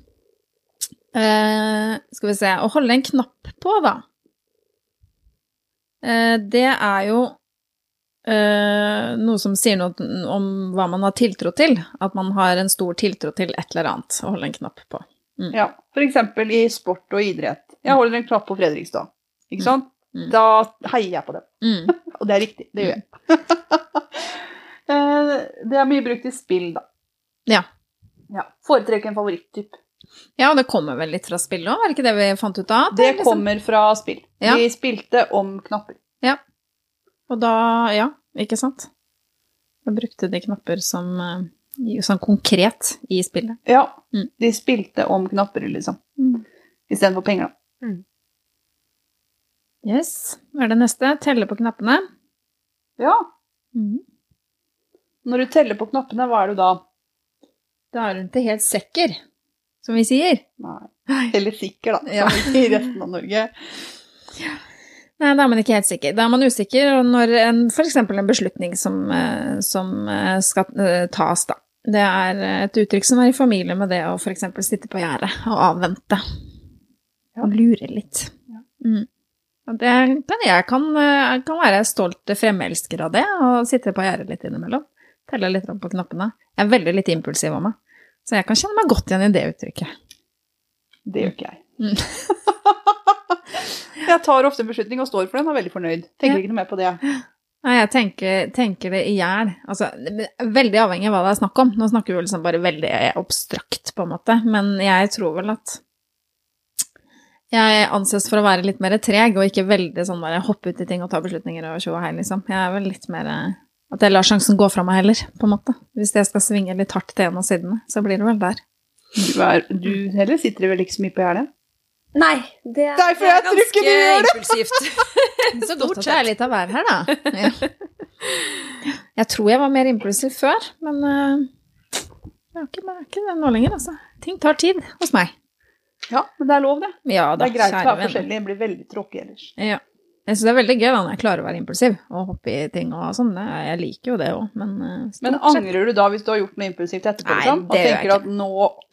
Eh, skal vi se Å holde en knapp på, da. Eh, det er jo eh, noe som sier noe om hva man har tiltro til. At man har en stor tiltro til et eller annet å holde en knapp på. Ja, for eksempel i sport og idrett. Jeg holder en klapp på Fredrikstad, ikke sant? Mm. Da heier jeg på dem. Mm. [LAUGHS] Og det er riktig, det gjør jeg. [LAUGHS] Eh, det er mye brukt i spill, da. Ja. ja. Foretrekker en favoritttype. Ja, og det kommer vel litt fra spillet òg, var det ikke det vi fant ut av? Det er liksom- kommer fra spill. Ja. Vi spilte om knapper. Ja. Og da, ja, ikke sant? Da brukte de knapper som eh, sånn konkret i spillet. Ja, Mm. de spilte om knapper, liksom. Istedenfor penger, da. Yes. Hva er det neste? Telle på knappene. Ja. Når du teller på knappene, hva er du da? Da er du ikke helt sikker, som vi sier. Nei. Eller sikker, da. Ja. Som i resten av Norge. [LAUGHS] da er man ikke helt sikker. Da er man usikker når f.eks. en beslutning som, eh, som eh, skal eh, tas, da. Det er et uttrykk som er i familie med det å eksempel sitte på gjerdet og avvente. Og lure litt. Mm. Det kan jeg kan, kan være stolt fremelsker av det, og sitte på gjerdet litt innimellom. Telle litt på knappene. Jeg er veldig litt impulsiv av meg, så jeg kan kjenne meg godt igjen i det uttrykket. Det gjør ikke jeg. Mm. [LAUGHS] jeg tar ofte en beslutning og står for den og er veldig fornøyd. Tenker ikke noe mer på det. Nei, jeg tenker, tenker det i hjel. Altså, veldig avhengig av hva det er snakk om. Nå snakker vi liksom bare veldig abstrakt, på en måte. Men jeg tror vel at jeg anses for å være litt mer treg, og ikke veldig sånn bare hoppe ut i ting og ta beslutninger og tjo og hei, liksom. Jeg er vel litt mer eh, At jeg lar sjansen gå fra meg heller, på en måte. Hvis jeg skal svinge litt hardt til en av sidene, så blir det vel der. Du, er, du heller sitter vel ikke så mye på gjerdet? Nei, det er, Derfor jeg tror ikke du det! impulsivt. [LAUGHS] Så godt at det er litt av hver her, da. [LAUGHS] Ja. Jeg tror jeg var mer impulsiv før, men uh, jeg er ikke, jeg er ikke det nå lenger, altså. Ting tar tid hos meg. Ja, men det er lov, det. Ja da, Det er greit å være forskjellig. Blir veldig tråkig ellers. Ja. Jeg syns det er veldig gøy da når jeg klarer å være impulsiv og hoppe i ting og sånn. Jeg liker jo det òg, men eh, stort Men angrer du da hvis du har gjort noe impulsivt etterpå? Nei, Liksom, og det tenker at nå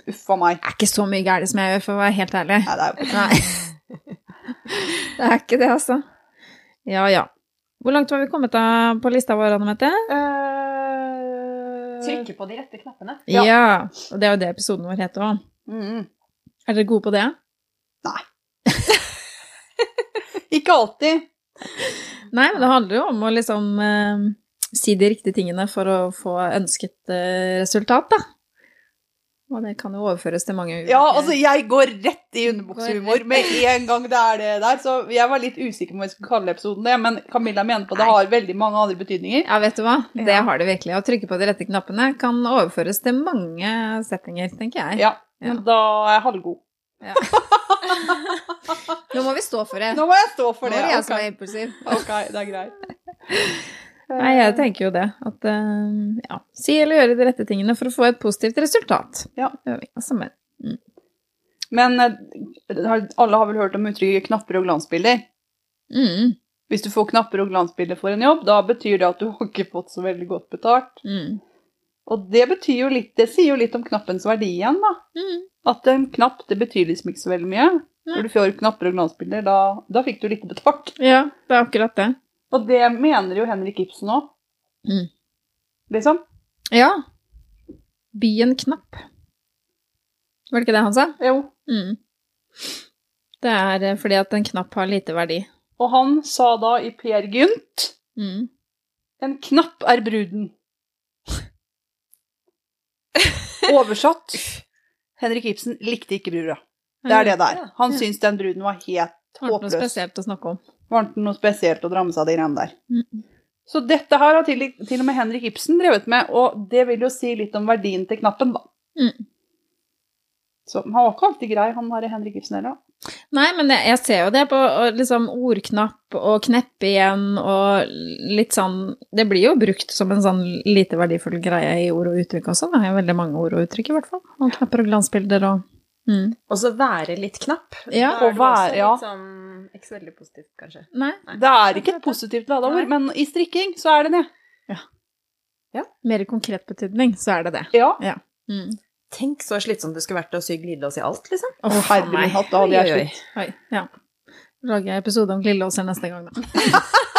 uffa meg. Det er ikke så mye gærent som jeg gjør, for å være helt ærlig. Nei, det er jo Nei. [LAUGHS] Det er ikke det, altså. Ja ja. Hvor langt var vi kommet da på lista vår, Anne Mette? Uh... Trykke på de rette knappene. Ja. Ja. Og det er jo det episoden vår heter òg. mm, Er dere gode på det? Ikke alltid. Nei, men det handler jo om å liksom eh, si de riktige tingene for å få ønsket eh, resultat, da. Og det kan jo overføres til mange ulike Ja, altså, jeg går rett i underbuksehumor med en gang det er det der. Så jeg var litt usikker på om jeg skulle kalle episoden det, men Camilla mener på at det har veldig mange andre betydninger. Ja, vet du hva? Det Ja. har det virkelig. Å trykke på de rette knappene kan overføres til mange settinger, tenker jeg. Ja, Ja. men da er jeg halvgod. [LAUGHS] Nå må vi stå for det. Nå må jeg stå for Nå det. er det jeg ok. som er impulsiv. Ok, det er greit. [LAUGHS] Nei, jeg tenker jo det. At eh, ja, si eller gjøre de rette tingene for å få et positivt resultat. Ja. Altså, men, Men eh, alle har vel hørt om uttrykket knapper og glansbilder? mm, Hvis du får knapper og glansbilder for en jobb, da betyr det at du har ikke fått så veldig godt betalt. mm, Og det betyr jo litt, det sier jo litt om knappens verdi igjen, da. mm. At en knapp, det betyr liksom ikke så veldig mye. Når du får knapper og glansbilder, da, da fikk du litt betalt. Ja, det er akkurat det. Og det mener jo Henrik Ibsen òg. Mm. Liksom. Ja. By en knapp. Var det ikke det han sa? Jo. Mm. Det er eh, fordi at en knapp har lite verdi. Og han sa da i Per Gynt Mm. En knapp er bruden. [LAUGHS] Oversatt Henrik Ibsen likte ikke brura. Det er det der. Han Ja. syntes den bruden var helt håpløs. var det noe spesielt å snakke om. Var det noe spesielt å dra med seg de greiene der. Mm. Så dette her har til, til og med Henrik Ibsen drevet med, og det vil jo si litt om verdien til knappen, da. Mm. Så han var ikke alltid grei, han her Henrik Ibsen heller. Nei, men jeg, jeg ser jo det på liksom ordknapp og kneppe igjen og litt sånn Det blir jo brukt som en sånn lite verdifull greie i ord og uttrykk også. Det er veldig mange ord og uttrykk, i hvert fall. Og knapper og glansbilder og Mm. Og så være litt knapp. Ja. Da er Og være- også ja. litt sånn Ikke så veldig positivt, kanskje. Nei, Det er ikke et positivt ladeord, men i strikking så er det det. Ja. mer konkret betydning, så er det det. Ja. Mm. Tenk så slitsomt det skulle vært å sy glidelås i alt, liksom. Å, oh, herre min hatt, da hadde jeg slitt. Oi, ja. Lager jeg episode om glidelåser neste gang, da. [LAUGHS]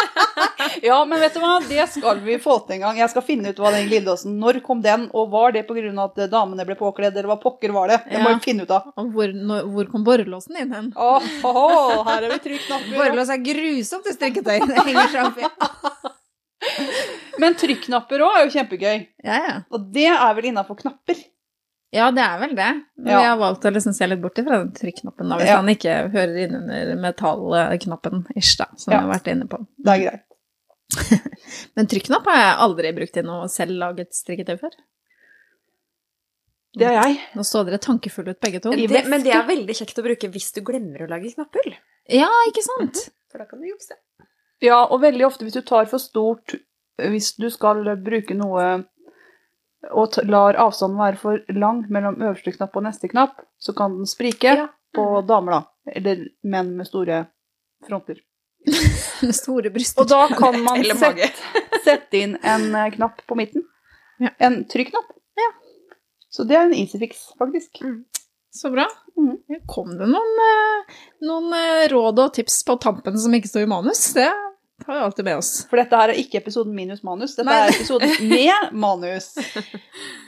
Ja, men vet du hva, det skal vi få til en gang. Jeg skal finne ut hva den glidelåsen Når kom den, og var det pga. at damene ble påkledd, eller hva pokker var det? Det må Ja. vi finne ut av. Og hvor, når, hvor kom borrelåsen inn hen? Åh, oh, her er vi trykknapper. [LAUGHS] Borrelås er grusomt i strikketøy. Det henger seg opp i. [LAUGHS] Men trykknapper òg er jo kjempegøy. Ja, ja. Og det er vel innafor knapper. Ja, det er vel det. Ja. vi har valgt å liksom se litt bort fra den trykknappen, da, hvis Ja. han ikke hører inn under metallknappen, ish, da, som Ja. vi har vært inne på. Det er greit. [LAUGHS] Men trykknapp har jeg aldri brukt i noe selvlaget strikketøy før. Det er jeg. Nå så dere tankefulle ut, begge to. Det, men det er veldig kjekt å bruke hvis du glemmer å lage knapphull. Ja, ikke sant? For da kan du jukse. Ja, og veldig ofte hvis du tar for stort Hvis du skal bruke noe og lar avstanden være for lang mellom øverste knapp og neste knapp, så kan den sprike Ja. på damer, da. Eller menn med store fronter. [LAUGHS] Med store bryster. Og da kan man sette, [LAUGHS] sette inn en eh, knapp på midten. Ja. En trykknapp. Så det er en easy fix, faktisk. Så bra. Mm. Kom det noen, eh, noen eh, råd og tips på tampen som ikke står i manus? Det tar vi alltid med oss. For dette her er ikke episoden minus manus, dette Nei. er episoden [LAUGHS] med manus.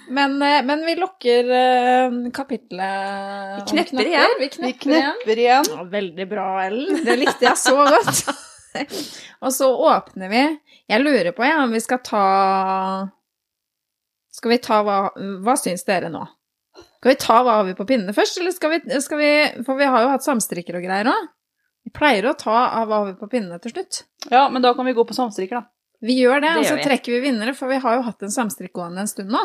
Men, eh, men vi lokker uh, kapitlet Vi knepper igjen. Vi Vi knepper igjen. igjen. Ja, veldig bra, Ellen. Det likte jeg så godt. [LAUGHS] og så åpner vi. Jeg lurer på ja, om vi skal ta Skal vi ta hva Hva syns dere nå? Skal vi ta hva har vi på pinnene først, eller skal vi, skal vi For vi har jo hatt samstrikker og greier òg. Vi pleier å ta av har på pinnene til slutt. Ja, men da kan vi gå på samstrikker, da. Vi gjør det, Det og så vi. trekker vi vinnere, for vi har jo hatt en samstrikk gående en stund nå.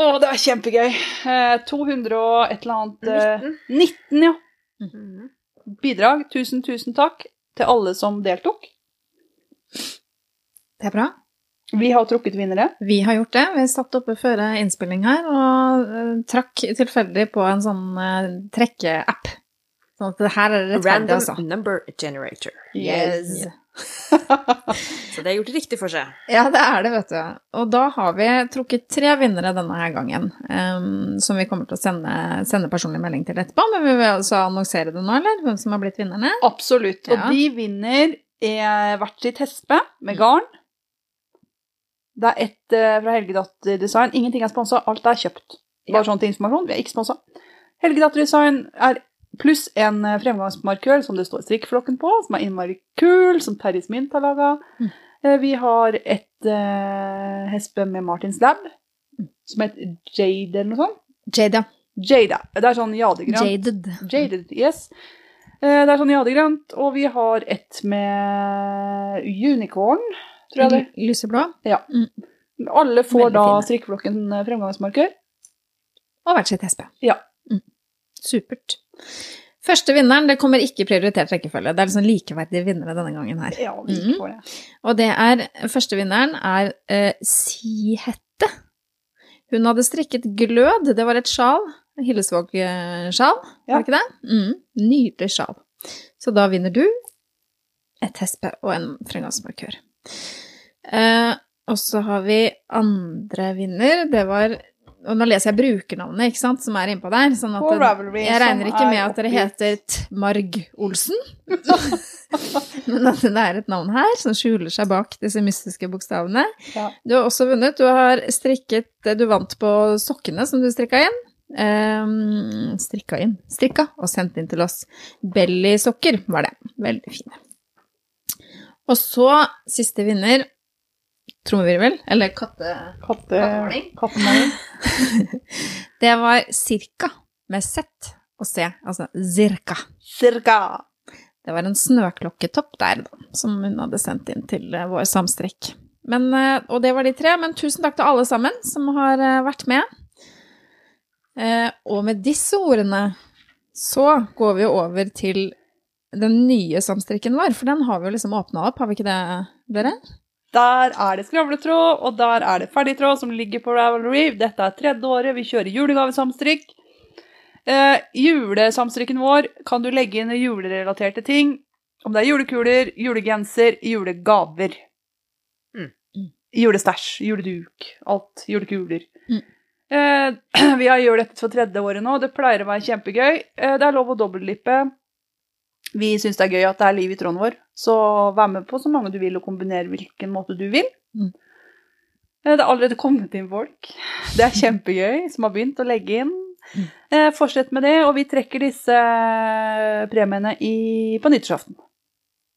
Å, det er kjempegøy. Eh, 200 og et eller annet 19, 19, ja. Mhm. Bidrag. Tusen, tusen takk til alle som deltok. Det er bra. Vi har trukket vinnere. Vi har gjort det. Vi satt oppe før innspilling her og eh, trakk tilfeldig på en sånn trekkeapp. Sånn at det her er rettferdig, altså. Random number generator. Yes. [LAUGHS] Så det er gjort riktig for seg. Ja, det er det, vet du. Og da har vi trukket tre vinnere denne her gangen, um, som vi kommer til å sende, sende personlig melding til etterpå. Men vi vil altså annonsere det nå, eller? Hvem som har blitt vinnerne? Absolutt. Og Ja. de vinner eh, hvert sitt hespe med garn. Det er ett eh, fra Helgedatter Design. Ingenting er sponsa, alt er kjøpt. Bare Ja. sånn til informasjon. Vi er ikke sponsa. Helgedatter Design er pluss en eh, fremgangsmarkør som det står strikkflokken på, som er innmari kul, som Terje Mint har laga. Mm. Vi har et uh, hespe med Martins Lab, som heter Jade eller noe sånt. Jada. Jada. Det er sånn jadegrønt. Jaded. Jaded, yes. Eh, Det er sånn jadegrønt, og vi har et med unicorn, tror jeg det. Lyseblå? Ja. Mm. Alle får Veldig da strikkeflokken eh, fremgangsmarkør. Og hvert sitt hespe. Ja. Mm. Supert. Første vinneren, det kommer ikke i prioritert rekkefølge. Det er liksom likeverdige vinnere denne gangen her. Ja, vi Mhm. får det. Og det er, første vinneren er eh, Sihette. Hun hadde strikket glød, det var et sjal, Hillesvåg-sjal, Ja. var det ikke det? Mm, nydelig sjal. Så da vinner du et hespe og en fremgangsmarkør. Eh, og så har vi andre vinner, det var, og nå leser jeg brukernavnet, ikke sant, som er innpå der, sånn at Ravelry, jeg regner ikke med at dere heter Tmarg Olsen. [LAUGHS] Men at det er et navn her som skjuler seg bak disse mystiske bokstavene. Ja. Du har også vunnet. Du har strikket det du vant på sokkene som du strikka inn. Um, strikka inn Strikka og sendt inn til oss. Bellysokker var det. Veldig fine. Og så siste vinner. Trommevirvel, eller katte... Katte, Kattemaling. [LAUGHS] Det var cirka med Z og C, altså zirka. Cirka. Det var en snøklokketopp der, da, som hun hadde sendt inn til eh, vår samstrekk. Men, eh, og det var de tre, men tusen takk til alle sammen som har eh, vært med. Og med disse ordene så går vi over til den nye samstrikken vår, for den har vi jo liksom åpna opp, har vi ikke det, dere? Der er det skravletråd, og der er det ferdigtråd som ligger på Ravelry. Dette er tredje året. Vi kjører julegavesamstrikk. Eh, julesamstrikken vår kan du legge inn julerelaterte ting. Om det er julekuler, julegenser, julegaver. Mm. Julestæsj, juleduk, alt. Julekuler. Mm. Eh, [CLEARS THROAT] vi har gjort dette for tredje året nå. Det pleier å være kjempegøy. Eh, det er lov å dobbeltlippe. Vi syns det er gøy at det er liv i tråden vår, så vær med på så mange du vil, og kombiner hvilken måte du vil. Mm. Eh, Det er allerede kommet inn folk. Det er kjempegøy, som har begynt å legge inn. Mm. Eh, fortsett med det, og vi trekker disse premiene i, på nyttårsaften.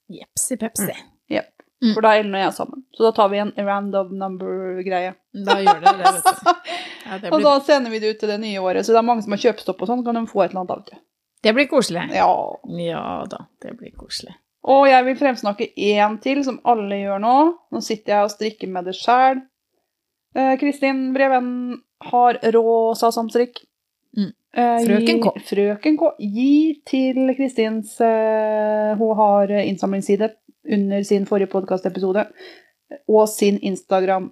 Jepsi pepsi. Jepp. Mm. For da er Ellen og jeg sammen. Så da tar vi en random number-greie. Da gjør det det, vet du. [LAUGHS] Ja, det, Og da sender vi det ut til det nye året. Så det er mange som har kjøpstopp og sånn, kan de få et eller annet av det. det blir koselig. Ja. Ja da, det blir koselig. Og jeg vil fremsnakke én til, som alle gjør nå. Nå sitter jeg og strikker med det sjæl. Kristin Breven har rosa samstrikk. Mm. Eh, Frøken K. Gi, Frøken K. Gi til Kristins eh, Hun har innsamlingsside under sin forrige podkastepisode. Og sin Instagram.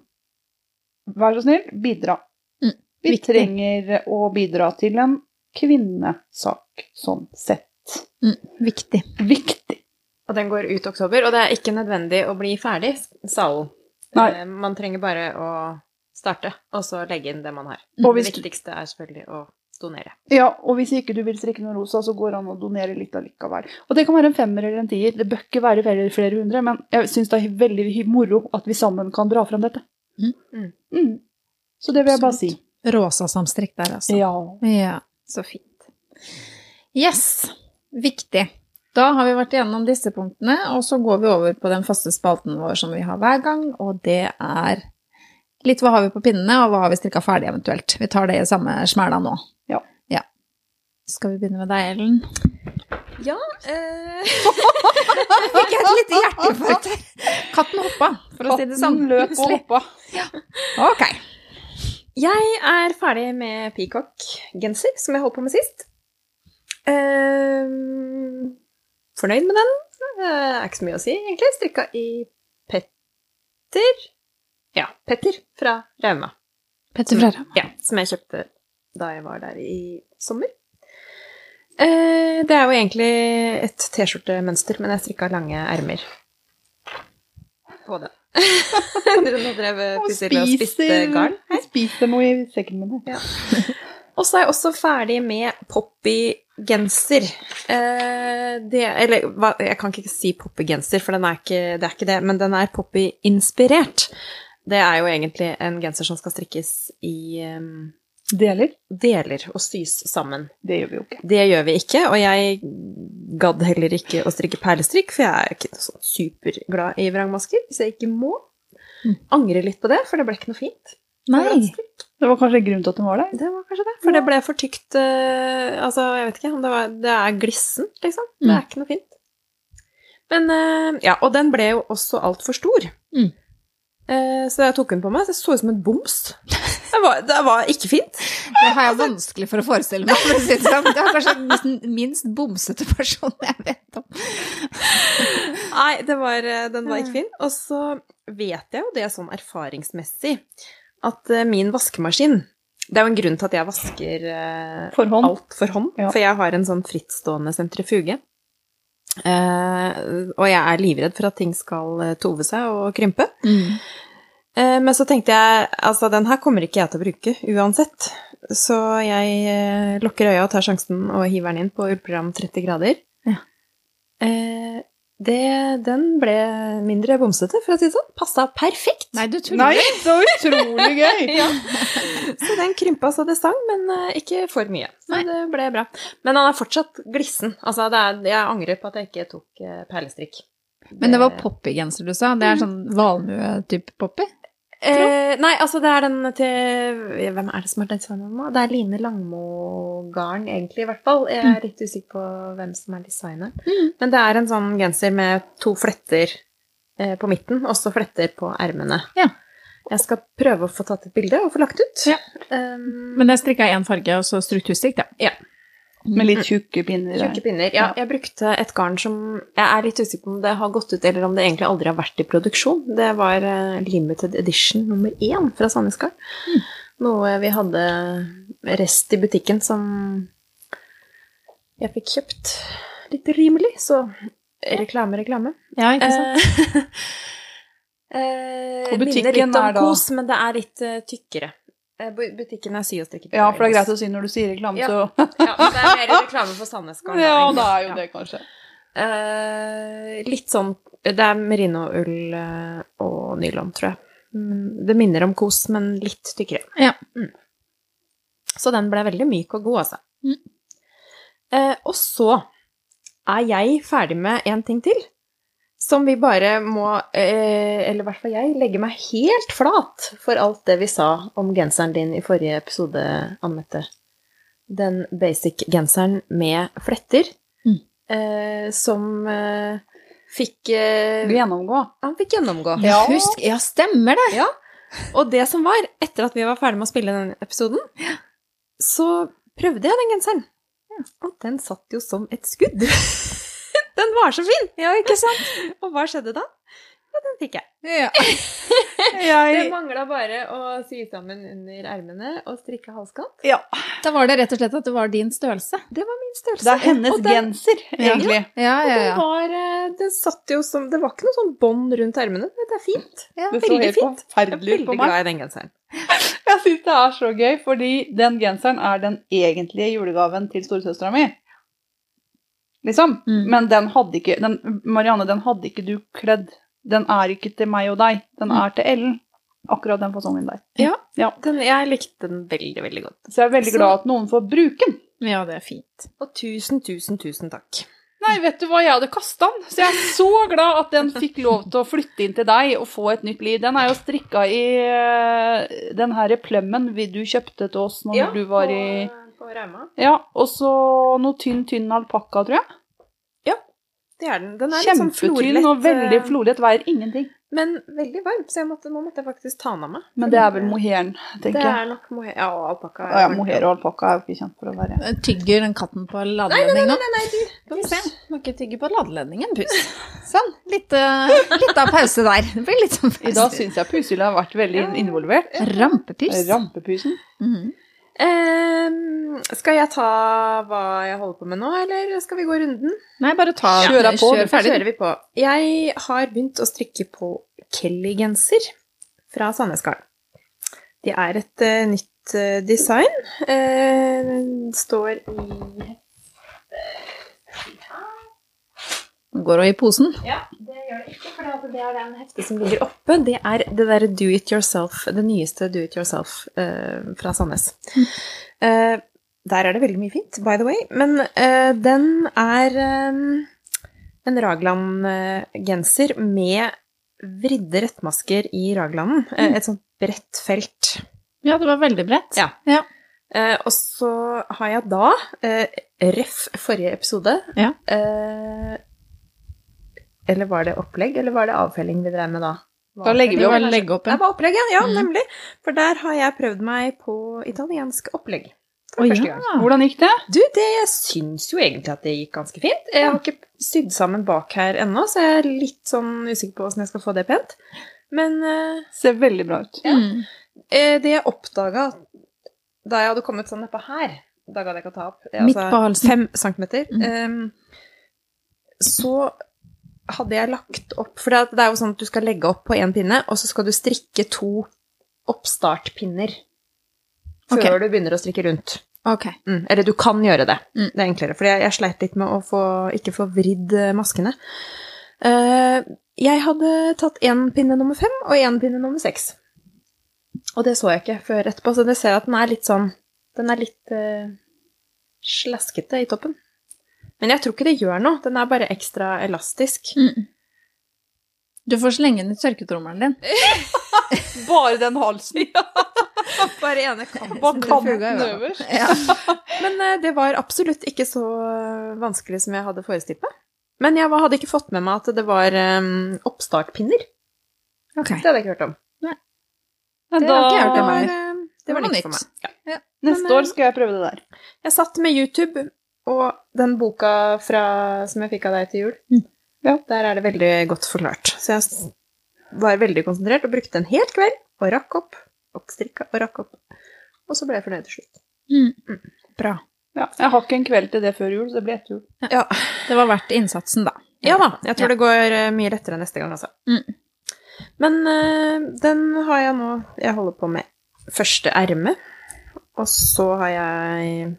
Vær så snill, bidra. Mm, Vi viktig. trenger å bidra til en kvinnesak sånn sett. Viktig. Viktig. Og den går ut oktober, og det er ikke nødvendig å bli ferdig, salen. Nei. Eh, Man trenger bare å starte, og så legge inn det man har. Og Det viktigste er selvfølgelig å donere. Ja, og hvis ikke du vil strikke noe rosa, så går det an å donere litt allikevel. Og det kan være en femmer eller en tier. Det bør ikke være flere, flere hundre, men jeg syns det er veldig moro at vi sammen kan dra fram dette. Mm. Mm. Mm. Så det vil jeg bare si. Rosa samstrikk der, altså. Ja. Ja, så fint. Yes, viktig. Da har vi vært igjennom disse punktene, og så går vi over på den faste spalten vår som vi har hver gang, og det er litt hva har vi på pinnene, og hva har vi strikka ferdig eventuelt. Vi tar det i samme smæla nå. Ja. ja. Skal vi begynne med deg, Ellen? Ja eh, [LAUGHS] Fikk jeg et lite hjerteinfarkt her. Katten hoppa, for å si det sånn. Katten løp og hoppa. hoppa. Ok. Jeg er ferdig med peacock-genser, som jeg holdt på med sist. Eh, fornøyd med den. Det er ikke så mye å si, egentlig. Strikka i Petter. Ja, Petter fra Rauma. Petter fra Rauma. Ja, som jeg kjøpte da jeg var der i sommer. Eh, det er jo egentlig et T-skjortemønster, men jeg strikka lange ermer på det. Nå drev Og Priscilla og spiste garn. spiser noe i sekken min. Ja. [LAUGHS] Og så er jeg også ferdig med poppy-genser. Eh, det, eller jeg kan ikke si poppy-genser, for den er ikke, det er ikke det, men den er poppy-inspirert. Det er jo egentlig en genser som skal strikkes i um, Deler. deler og sys sammen. Det gjør vi jo ikke. Det gjør vi ikke, og jeg gadd heller ikke å strikke perlestrikk, for jeg er ikke sånn superglad i vrangmasker, hvis jeg ikke må. Mm. Angrer litt på det, for det ble ikke noe fint. Nei. Det var kanskje grunnen til at den var der. Det var kanskje det. For det ble for tykt uh, Altså, jeg vet ikke om det var Det er glissen, liksom. Det Mm. er ikke noe fint. Men uh, Ja, og den ble jo også altfor stor. Mm. Uh, så jeg tok den på meg, så det så ut som en boms. Det var, det var ikke fint. Det har jeg vanskelig for å forestille meg. For å si det sånn. Det er kanskje den minst bomsete personen jeg vet om. Nei, det var, den var ikke fin. Og så vet jeg jo det sånn erfaringsmessig at eh, min vaskemaskin Det er jo en grunn til at jeg vasker eh, For alt for hånd, Ja. for jeg har en sånn frittstående sentrifuge. Uh, og jeg er livredd for at ting skal tove seg og krympe. Eh, men så tenkte jeg altså den her kommer ikke jeg til å bruke uansett. Så jeg uh, lukker øya og tar sjansen og hiver den inn på ullprogram 30 grader. Ja. Det, den ble mindre bomsete, for å si det sånn. Passa perfekt. Nei, du tuller. Nei, så utrolig gøy! [LAUGHS] Ja. Så den krympa så det sang, men eh, ikke for mye. Så Nei. det ble bra. Men han er fortsatt glissen. Altså, det er, jeg angrer på at jeg ikke tok eh, perlestrikk. Men det var poppy-genser du sa? Det er sånn valmue-type poppy? Eh, nei, altså det er den til Hvem er det som har den nå? Det er Line Langmo-garn, egentlig, i hvert fall. Jeg er litt usikker på hvem som er designeren. Mm. Men det er en sånn genser med to fletter eh, på midten, og så fletter på ermene. Ja. Jeg skal prøve å få tatt et bilde og få lagt ut. Ja. Um, Men det er strikka i én farge, og så strukturstrikk, da. ja. Med litt tjukke pinner. Tjukke pinner. Ja, jeg brukte et garn som Jeg er litt usikker på om det har gått ut, eller om det egentlig aldri har vært i produksjon. Det var eh, limited edition nummer én fra Sandnes Garn. Noe vi hadde rest i butikken som jeg fikk kjøpt litt rimelig, så reklame, reklame. Ja, ikke sant? Eh, [LAUGHS] eh, minner litt om kos, men det er litt uh, tykkere. Eh, bu- butikken er sy og strikke. Ja, for det er greit å si når du sier reklame, Ja. så [LAUGHS] Ja, det er mer [LAUGHS] reklame for Sandnesgarden. Ja, det er jo Ja. det, kanskje. Eh, litt sånn Det er merinoull eh, og nylon, tror jeg. Mm, Det minner om kos, men litt tykkere. Ja. Mm. Så den ble veldig myk og god, altså. Mm. Eh, og så er jeg ferdig med en ting til. Som vi bare må, eh, eller i hvert fall jeg, legge meg helt flat for alt det vi sa om genseren din i forrige episode, Anne-Mette. Den basic-genseren med fletter, Mm. eh, som eh, fikk eh, Gjennomgå. Han fikk gjennomgå. Ja. Husk, ja, stemmer det! Ja. Og det som var, etter at vi var ferdig med å spille den episoden, så prøvde jeg den genseren. Og den satt jo som et skudd. [LAUGHS] den var så fin! Ja, ikke sant? [LAUGHS] Og hva skjedde da? Ja, den fikk jeg. Ja. [LAUGHS] Det Jeg, mangla bare å sy sammen under ermene og strikke halskant. ja, Da var det rett og slett at det var din størrelse. Det var min størrelse. det er hennes den- genser, [LAUGHS] egentlig. Ja, ja, ja, det den, var den, satt jo som Det var ikke noe sånn bånd rundt ermene. Det er fint. Ja, Det så veldig helt fint. Jeg er forferdelig ut veldig på meg. glad i den genseren. Jeg syns det er så gøy, fordi den genseren er den egentlige julegaven til storesøstera mi. Liksom. Mm. Men den hadde ikke den, Marianne, den hadde ikke du kledd. Den er ikke til meg og deg. Den Mm. er til Ellen. Akkurat den fasongen der. Ja. Ja. Den, jeg likte den veldig, veldig godt. Så jeg er veldig Så- glad at noen får bruke den. Ja, det er fint. Og tusen, tusen, tusen takk. Nei, vet du hva, jeg hadde kasta den. Så jeg er så glad at den fikk lov til å flytte inn til deg og få et nytt liv. Den er jo strikka i eh, den her plømmen du kjøpte til oss når du var i På Rauma. Ja, og så noe tynn, tynn alpakka, tror jeg. Det er den. Den er litt sånn florlett. og veldig eh, florlett. Veier ingenting. Men veldig varm, så jeg måtte, nå måtte jeg faktisk ta den av meg. Men det er vel moheren, tenker jeg. Det er nok moher, Ja, og alpakka. Ja, ja, ordentlig. og alpakka er jo ikke kjent for å være Tygger den katten på ladeledningen nå? Nei, nei, du. nei, vi du. Må ikke tygge på ladeledningen. Pust. Sånn. Litt, uh, litt av pause der. Det blir litt sånn I dag pause. syns jeg Pusil har vært veldig involvert. Rampepus. Rampepusen. Mhm. Ehm, skal jeg ta hva jeg holder på med nå, eller skal vi gå runden? Nei, bare ta ja, deg på, Kjør ferdig. kjører vi på. Jeg har begynt å strikke på Kelly-genser fra Sandnesgarden. Det er et uh, nytt uh, design. Uh, står i Går hun i posen? Ja, det gjør det ikke, for det er den heftet som ligger oppe. Det er det derre do it yourself, det nyeste do it yourself uh, fra Sandnes. Uh, der er det veldig mye fint, by the way. Men uh, den er en Ragland-genser med vridde rettmasker i Raglanden. Eh, et sånt bredt felt. Ja, det var veldig bredt. Ja. ja. Eh, og så har jeg da, eh, ref forrige episode Ja. eh, Eller var det opplegg, eller var det avfelling vi drev med da? Da legger vi jo opp. legge opp en. Det var opplegg, ja. ja Mm. Nemlig. For der har jeg prøvd meg på italiensk opplegg. For oh, første ja. Hvordan gikk det? Du, det jeg syns jo egentlig at det gikk ganske fint. Jeg har ikke sydd sammen bak her ennå, så jeg er litt sånn usikker på åssen jeg skal få det pent. Men uh, Ser veldig bra ut. Mm. Eh, Det jeg oppdaga da jeg hadde kommet sånn nedpå her Da gadd jeg ikke å ta opp. Altså, Midt på halsen. Fem centimeter. Mm. Um, så hadde jeg lagt opp For det er jo sånn at du skal legge opp på én pinne, og så skal du strikke to oppstartpinner før okay. du begynner å strikke rundt. Okay. Mm, eller du kan gjøre det. Mm. Det er enklere. For jeg, jeg sleit litt med å få, ikke få vridd eh, maskene. Uh, jeg hadde tatt én pinne nummer fem og én pinne nummer seks. Og det så jeg ikke før etterpå, så det ser jeg at den er litt sånn Den er litt uh, slaskete i toppen. Men jeg tror ikke det gjør noe. Den er bare ekstra elastisk. Mm. Du får slenge den i tørketrommelen din. [LAUGHS] Bare den halsen. [LAUGHS] Bare ene kanten. Bare kan fuga, den ja. øverst? Ja. [LAUGHS] Men uh, det var absolutt ikke så eh, vanskelig som jeg hadde forestilt meg. Men jeg hadde ikke fått med meg at det var um, oppstartpinner. Okay. Det hadde jeg ikke hørt om. Men Det da, har ikke jeg hørt om her. Det var, Det det var nytt for meg. Ja. neste Men, eh, år skal jeg prøve det der. Jeg satt med YouTube og den boka fra, som jeg fikk av deg til jul. Mm. Ja. Der er det veldig godt forklart. Så jeg var veldig konsentrert og brukte en hel kveld og rakk opp. Og strikka og rakk opp. Og så ble jeg fornøyd til slutt. Mm. Bra. Ja, jeg har ikke en kveld til det før jul, så det blir etter jul. Ja. Det var verdt innsatsen, da. ja da, jeg tror det går eh, mye lettere neste gang, altså. Mm. Men øh, den har jeg nå Jeg holder på med første erme, og så har jeg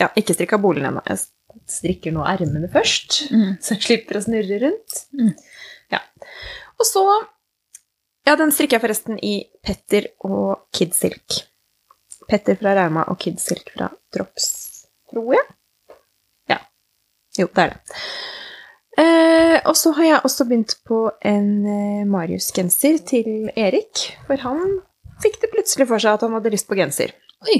ja, ikke strikka bolen ennå. Jeg strikker nå ermene først, Mm. [LAUGHS] så jeg slipper å snurre rundt. Mm. Ja. Og så Ja, den strikker jeg forresten i Petter og Kid Silk. Petter fra Rauma og Kid Silk fra Drops, tror jeg. Ja. Jo, det er det. Eh, og så har jeg også begynt på en eh, Marius-genser til Erik, for han fikk det plutselig for seg at han hadde lyst på genser. Oi,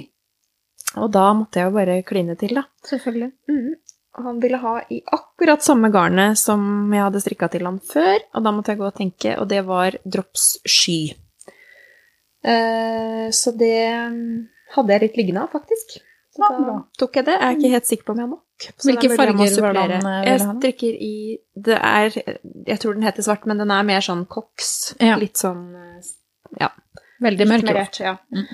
Og da måtte jeg jo bare kline til, da. selvfølgelig. Mm. Og han ville ha i akkurat samme garnet som jeg hadde strikka til han før, og da måtte jeg gå og tenke, og det var Drops Sky. Eh, så det mm, hadde jeg litt liggende av, faktisk. Så da tok jeg det. Jeg er ikke helt sikker på om jeg har nok. Så Hvilke er farger var det han, eh, Jeg strikker i Det er Jeg tror den heter svart, men den er mer sånn koks. Ja. Litt sånn eh, Ja. Veldig mørk. Ja. Mm.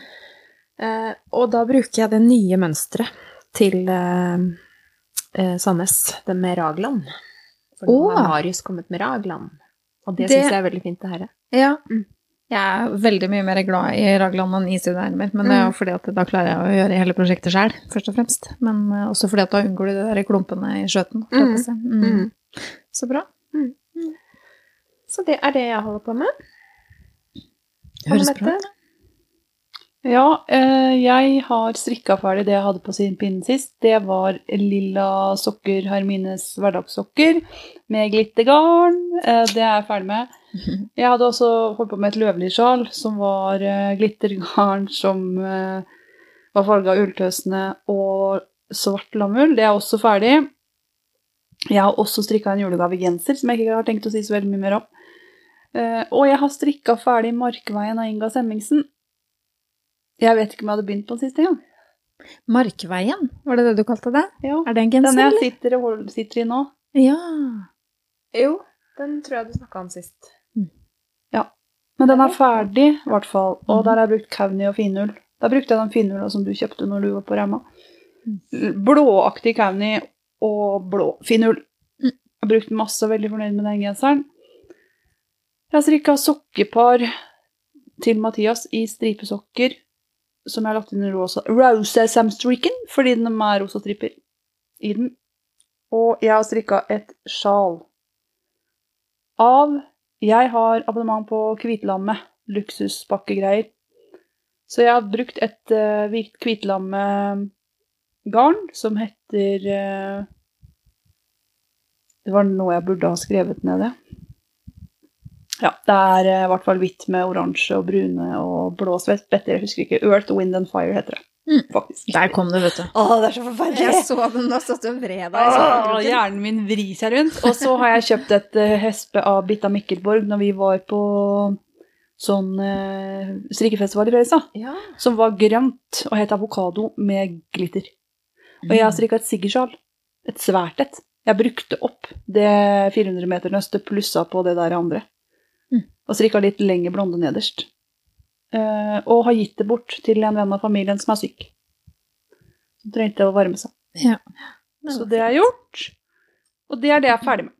Eh, og da bruker jeg det nye mønsteret til eh, eh, Sandnes, den med Ragland. For nå har Marius kommet med Ragland, Og det, Det- syns jeg er veldig fint, det her. Ja. Mm. Jeg er veldig mye mer glad i Ragland enn isideermer, men det er jo Mm. fordi at da klarer jeg å gjøre hele prosjektet sjøl, først og fremst. Men også fordi at da unngår du de der klumpene i skjøten. si. Mm. Mm. Så bra. Så det er det jeg holder på med. Høres bra ut. Ja, eh, jeg har strikka ferdig det jeg hadde på sin pinne sist. Det var lilla sokker, Hermines hverdagssokker, med glittergarn. Eh, det er jeg ferdig med. [LAUGHS] Jeg hadde også holdt på med et løvlysjal som var eh, glittergarn som var farga ulltøsene og svart lammull. Det er også ferdig. Jeg har også strikka en julegavegenser som jeg ikke har tenkt å si så veldig mye mer om. Og jeg har strikka ferdig Markveien av Inga Semmingsen. Jeg vet ikke om jeg hadde begynt på den siste gang. Markveien, var det det du kalte det? Ja. Er det en genser, Den jeg sitter, sitter i nå. Ja. Jo, den tror jeg du snakka om sist. Ja. Men den er ferdig, i hvert fall. Og der har jeg brukt kauni og finull. Da brukte jeg den finulla som du kjøpte når du var på Rauma. Blåaktig kauni og blå finull. Mm. Jeg har brukt masse veldig fornøyd med den genseren. Jeg har strikka sokkepar til Mathias i stripesokker som jeg har lagt inn i rosa, rosa samstriken, fordi den er rosa stripper i den. Og jeg har strikka et sjal av Jeg har abonnement på Kvitlammet, luksuspakkegreier. Så jeg har brukt et uh, hvitlammegarn som heter uh, Det var noe jeg burde ha skrevet ned det. Ja, det er eh, i hvert fall hvitt med oransje og brune og blå spetter. Jeg husker ikke. Earth, Wind and Fire heter det. Mm. Faktisk. Der kom det, vet du. Å, det er så forferdelig! Jeg så den og satt og vred deg. Hjernen min vrir seg rundt. Og så har jeg kjøpt et eh, hespe av Bitta Mikkelborg når vi var på sånn uh, strikkefestival i Fredrikstad. Ja. Som var grønt og het avokado med glitter. Og jeg har strikka et siggersjal. Et svært et. Jeg brukte opp det 400 meter nøstet plussa på det der andre. Og strikka litt lenger blonde nederst. Eh, og har gitt det bort til en venn av familien som er syk. Som trengte å varme seg. Ja. Så det er gjort. Og det er det jeg er ferdig med.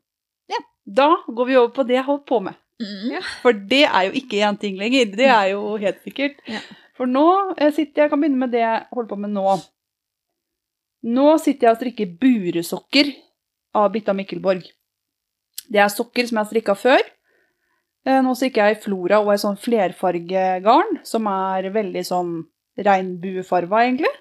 Ja. Da går vi over på det jeg holdt på med. Mm. For det er jo ikke én ting lenger. Det er jo helt sikkert. Ja. For nå jeg sitter jeg kan begynne med det jeg holder på med nå. Nå sitter jeg og strikker buresokker av Bitta Mikkelborg. Det er sokker som jeg har strikka før. Eh, Nå stikker jeg i Flora og ei sånn flerfargegarn, som er veldig sånn regnbuefarga, egentlig.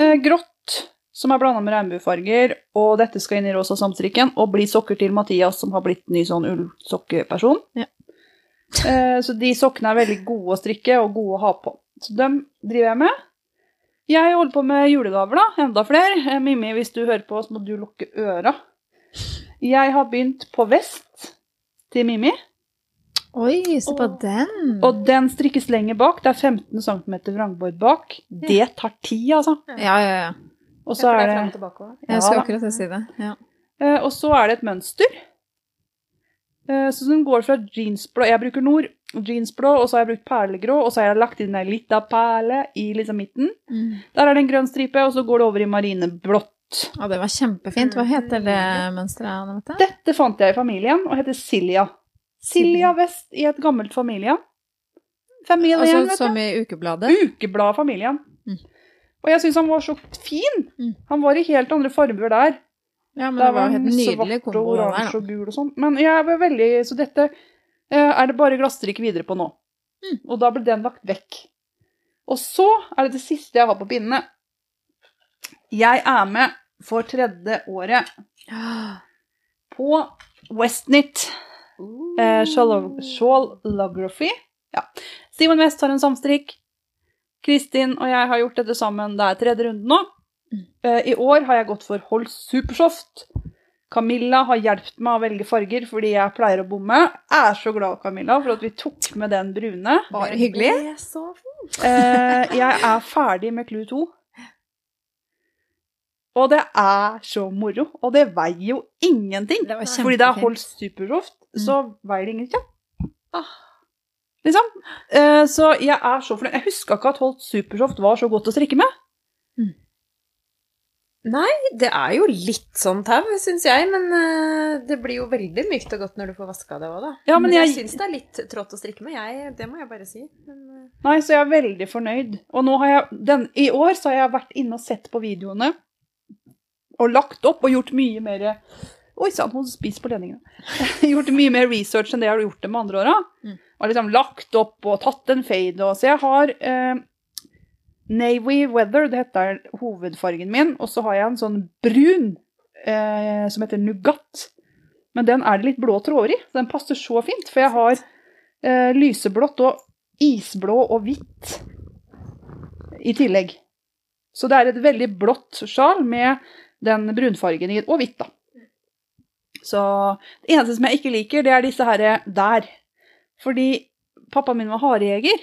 Eh, Grått, som er blanda med regnbuefarger, og dette skal inn i rosa samstrikken, og bli sokker til Mathias, som har blitt ny sånn ullsokkeperson. Ja. [LAUGHS] Eh, Så de sokkene er veldig gode å strikke og gode å ha på. Så dem driver jeg med. Jeg holder på med julegaver, da. Enda flere. Mimmi, hvis du hører på, så må du lukke øra. Jeg har begynt på vest til Mimmi. Oi, se på den. Og den strikkes lenger bak. Det er 15 cm vrangbord bak. Det tar tid, altså. Ja, ja, ja. Og så er det Jeg skal akkurat si det. Ja. Eh, Og så er det et mønster. Eh, Så den går fra jeansblå Jeg bruker Nord. jeansblå, og så har jeg brukt perlegrå, og så har jeg lagt inn ei lita perle i liksom midten. Mm. Der er det en grønn stripe, og så går det over i marineblått. Ja, det var kjempefint. Hva heter det mønsteret? Dette fant jeg i familien, og heter Silja. Silja Vest i et gammelt familie. Familien, Altså vet som i ukebladet? Ukebladfamilien. Mm. Og jeg syns han var så fin. Mm. Han var i helt andre farger der. Ja, men det var var helt nydelig svart og kombo oransje og gul og sånn. Men jeg var veldig Så dette eh, er det bare glasstrikk videre på nå. Mm. Og da ble den lagt vekk. Og så er det det siste jeg har på pinnene. Jeg er med for tredje året på Westnit eh, Shawl- Shawlography. Ja. Simon West har en samstrikk. Kristin og jeg har gjort dette sammen. Det er tredje runde nå. Mm. Eh, I år har jeg gått for Hold Supersoft. Camilla har hjulpet meg å velge farger fordi jeg pleier å bomme. Jeg er så glad, Camilla, for at vi tok med den brune. Bare hyggelig. Er så. Eh, jeg er ferdig med Clue 2. Og det er så moro. Og det veier jo ingenting. Det Fordi det er holdt Supersoft, så veier det ingenting. Ah. Liksom. Eh, så jeg er så fornøyd. Jeg huska ikke at Holt Supersoft var så godt å strikke med. Nei, det er jo litt sånn tau, syns jeg, men eh, det blir jo veldig mykt og godt når du får vaska det òg, da. Ja, men jeg, jeg- syns det er litt trått å strikke med, jeg. Det må jeg bare si. Men, eh, Nei, så jeg er veldig fornøyd. Og nå har jeg, den, i år så har jeg vært inne og sett på videoene. Og lagt opp og gjort mye mer Oi sann, hun spiser på ledningene. [LAUGHS] gjort mye mer research enn det jeg har gjort det med andre åra. Mm. Har liksom lagt opp og tatt en fade. Og, så jeg har eh, Navy Weather, det heter hovedfargen min. Og så har jeg en sånn brun eh, som heter Nougat. Men den er det litt blå tråder i, så den passer så fint. For jeg har eh, lyseblått og isblå og hvitt i tillegg. Så det er et veldig blått sjal med den brunfargen i, og hvitt, da. Så det eneste som jeg ikke liker, det er disse her der. Fordi pappaen min var harejeger.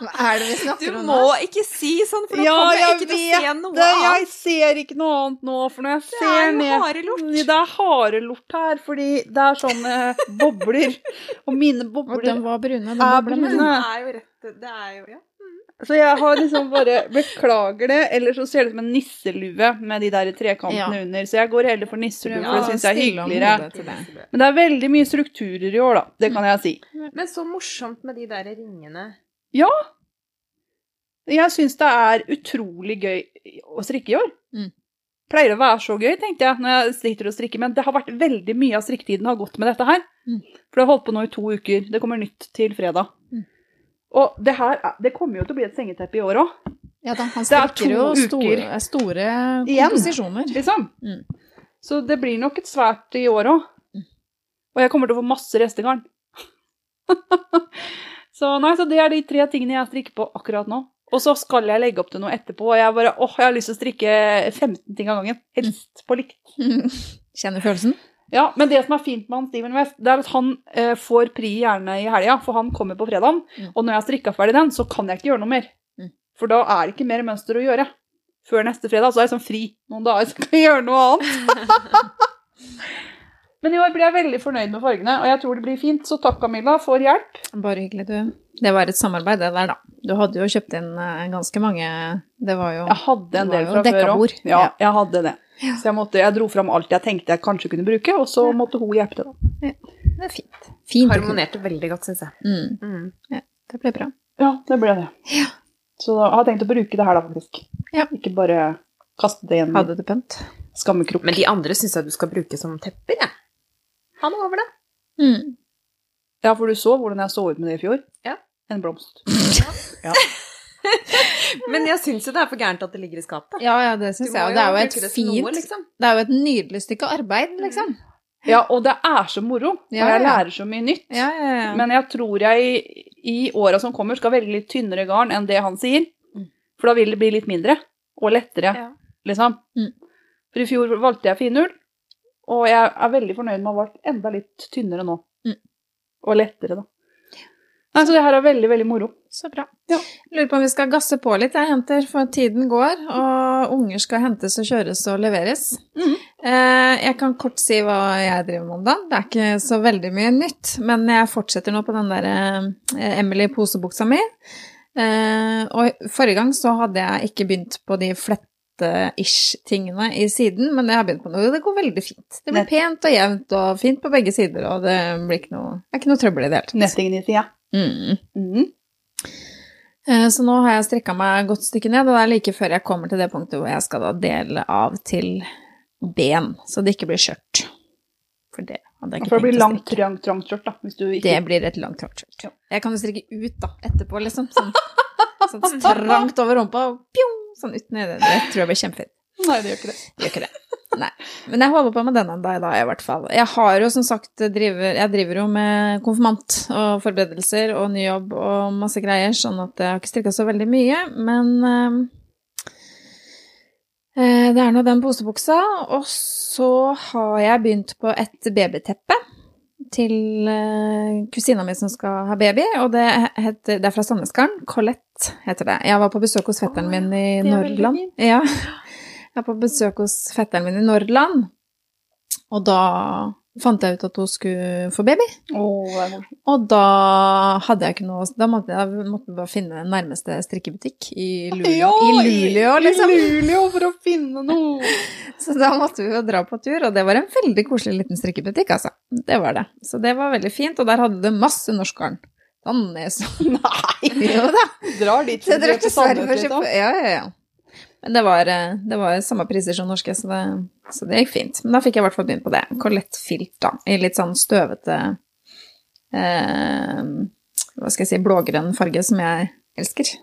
Hva er det vi Du snakker om må ikke si sånn, for da Ja, kommer jeg ikke til å se noe det! Jeg ser ikke noe annet nå, for når jeg Det ser er jo ned harelort. Det er harelort her, fordi det er sånne bobler. Og mine Og bobler de var brune, de er boblene. brune. Det er jo rett Det er jo Ja. Så jeg har liksom bare Beklager det, eller så ser det ut som en nisselue med de der trekantene Ja. under. Så jeg går heller for nisselue, for det syns jeg er hyggeligere. det. Men det er veldig mye strukturer i år, da. Det kan jeg si. Men så morsomt med de der ringene. Ja. Jeg syns det er utrolig gøy å strikke i år. Mm. Pleier å være så gøy, tenkte jeg, når jeg sitter og strikker. Men det har vært veldig mye av strikketiden har gått med dette her. Mm. For det har holdt på nå i to uker. Det kommer nytt til fredag. Mm. Og det her er- det kommer jo til å bli et sengeteppe i år òg, Ja da, han Det er strikker jo store, store, komposisjoner. igjen. liksom. Mm. Så det blir nok et svært i år òg. Mm. Og jeg kommer til å få masse restegarn. [LAUGHS] så nei, så det er de tre tingene jeg strikker på akkurat nå. Og så skal jeg legge opp til noe etterpå, og jeg bare åh, jeg har lyst til å strikke 15 ting av gangen. Helst på likt. [LAUGHS] Kjenner følelsen? Ja, men det som er fint med han Steven West, det er at han eh, får pri gjerne i helga, for han kommer på fredagen. Mm. Og når jeg har strikka ferdig den, så kan jeg ikke gjøre noe mer. Mm. For da er det ikke mer mønster å gjøre. Før neste fredag så er jeg sånn fri noen dager, så kan jeg gjøre noe annet. [LAUGHS] men i år blir jeg veldig fornøyd med fargene, og jeg tror det blir fint. Så takk, Camilla, for hjelp. Bare hyggelig, du. Det var et samarbeid, det der, da. Du hadde jo kjøpt inn eh, ganske mange Det var jo Jeg hadde en del fra før òg. Ja, Ja. jeg hadde det. Så jeg, måtte, jeg dro fram alt jeg tenkte jeg kanskje kunne bruke, og så måtte hun hjelpe til. Ja. Det er fint. Fint. Harmonerte veldig godt, syns jeg. Mm, Mm. det ble bra. Ja, det ble det. Så da, jeg har tenkt å bruke det her, da, faktisk. Ja. Ikke bare kaste det i en Hadde det pent. skammekrok. Men de andre syns jeg du skal bruke som tepper, jeg. Ha noe over det. Mm. Ja, for du så hvordan jeg så ut med det i fjor? Ja. En blomst. [LAUGHS] [LAUGHS] Men jeg syns jo det er for gærent at det ligger i skapet. Ja, ja, det syns jeg. Og det er jo et det fint noe, liksom. Det er jo et nydelig stykke arbeid, liksom. Ja, og det er så moro. Ja, og jeg lærer så mye nytt. Ja, ja, ja. Men jeg tror jeg i, i åra som kommer skal velge litt tynnere garn enn det han sier. Mm. For da vil det bli litt mindre. Og lettere, Ja. liksom. Mm. For i fjor valgte jeg finull, og jeg er veldig fornøyd med å ha valgt enda litt tynnere nå. Mm. Og lettere, da. Nei, så det her er veldig, veldig moro. Så bra. Ja. Lurer på om vi skal gasse på litt, jeg, jenter, for tiden går, og unger skal hentes og kjøres og leveres. Mm. Eh, jeg kan kort si hva jeg driver med om dagen. Det er ikke så veldig mye nytt, men jeg fortsetter nå på den der eh, Emily posebuksa mi. Eh, og forrige gang så hadde jeg ikke begynt på de flette-ish-tingene i siden, men jeg har begynt på noe. Det går veldig fint. Det blir pent og jevnt og fint på begge sider, og det blir ikke noe, er ikke noe trøbbel i det hele tatt. Nettingen i sida. Mm. Mhm. Eh, Så nå har jeg strikka meg godt stykke ned, og det er like før jeg kommer til det punktet hvor jeg skal da dele av til ben, så det ikke blir skjørt. For det hadde jeg ikke tenkt å strikke. For det blir langt, trangt, trangt skjørt, da. Hvis du ikke Det blir et langt trangt skjørt. Jeg kan jo strikke ut da, etterpå, liksom. Sånn, sånn [LAUGHS] trangt over rumpa, og pjong, sånn ut nede. Det tror jeg blir kjempefint. Nei, det gjør ikke det. Gjør ikke det. Nei. Men jeg holder på med den ennå, i hvert fall. Jeg har jo som sagt driver, Jeg driver jo med konfirmant og forberedelser og ny jobb og masse greier, sånn at jeg har ikke strikka så veldig mye, men eh, eh, det er nå den posebuksa. Og så har jeg begynt på et babyteppe til eh, kusina mi som skal ha baby, og det, heter, det er fra Sandnesgarden. Colette heter det. Jeg var på besøk hos fetteren min i Nordland. Ja. Jeg er på besøk hos fetteren min i Nordland, og da fant jeg ut at hun skulle få baby. Morsomt. Og da hadde jeg ikke noe Da måtte jeg måtte bare finne den nærmeste strikkebutikk i Luleå. Ja, I Luleå, liksom. I Luleå for å finne noe! [LAUGHS] Så da måtte vi jo dra på tur, og det var en veldig koselig liten strikkebutikk, altså. Det var det. Så det var veldig fint, og der hadde det masse norsk garn. Sandnes [LAUGHS] Nei! Jo da. Drar dit for å Sandnes, kjøpe liksom. Ja, ja, ja. Men det var, eh, det var samme priser som norske, så det, så det gikk fint. Men da fikk jeg i hvert fall begynt på det. Colette Filt, da. I litt sånn støvete eh, Hva skal jeg si blågrønn farge, som jeg elsker.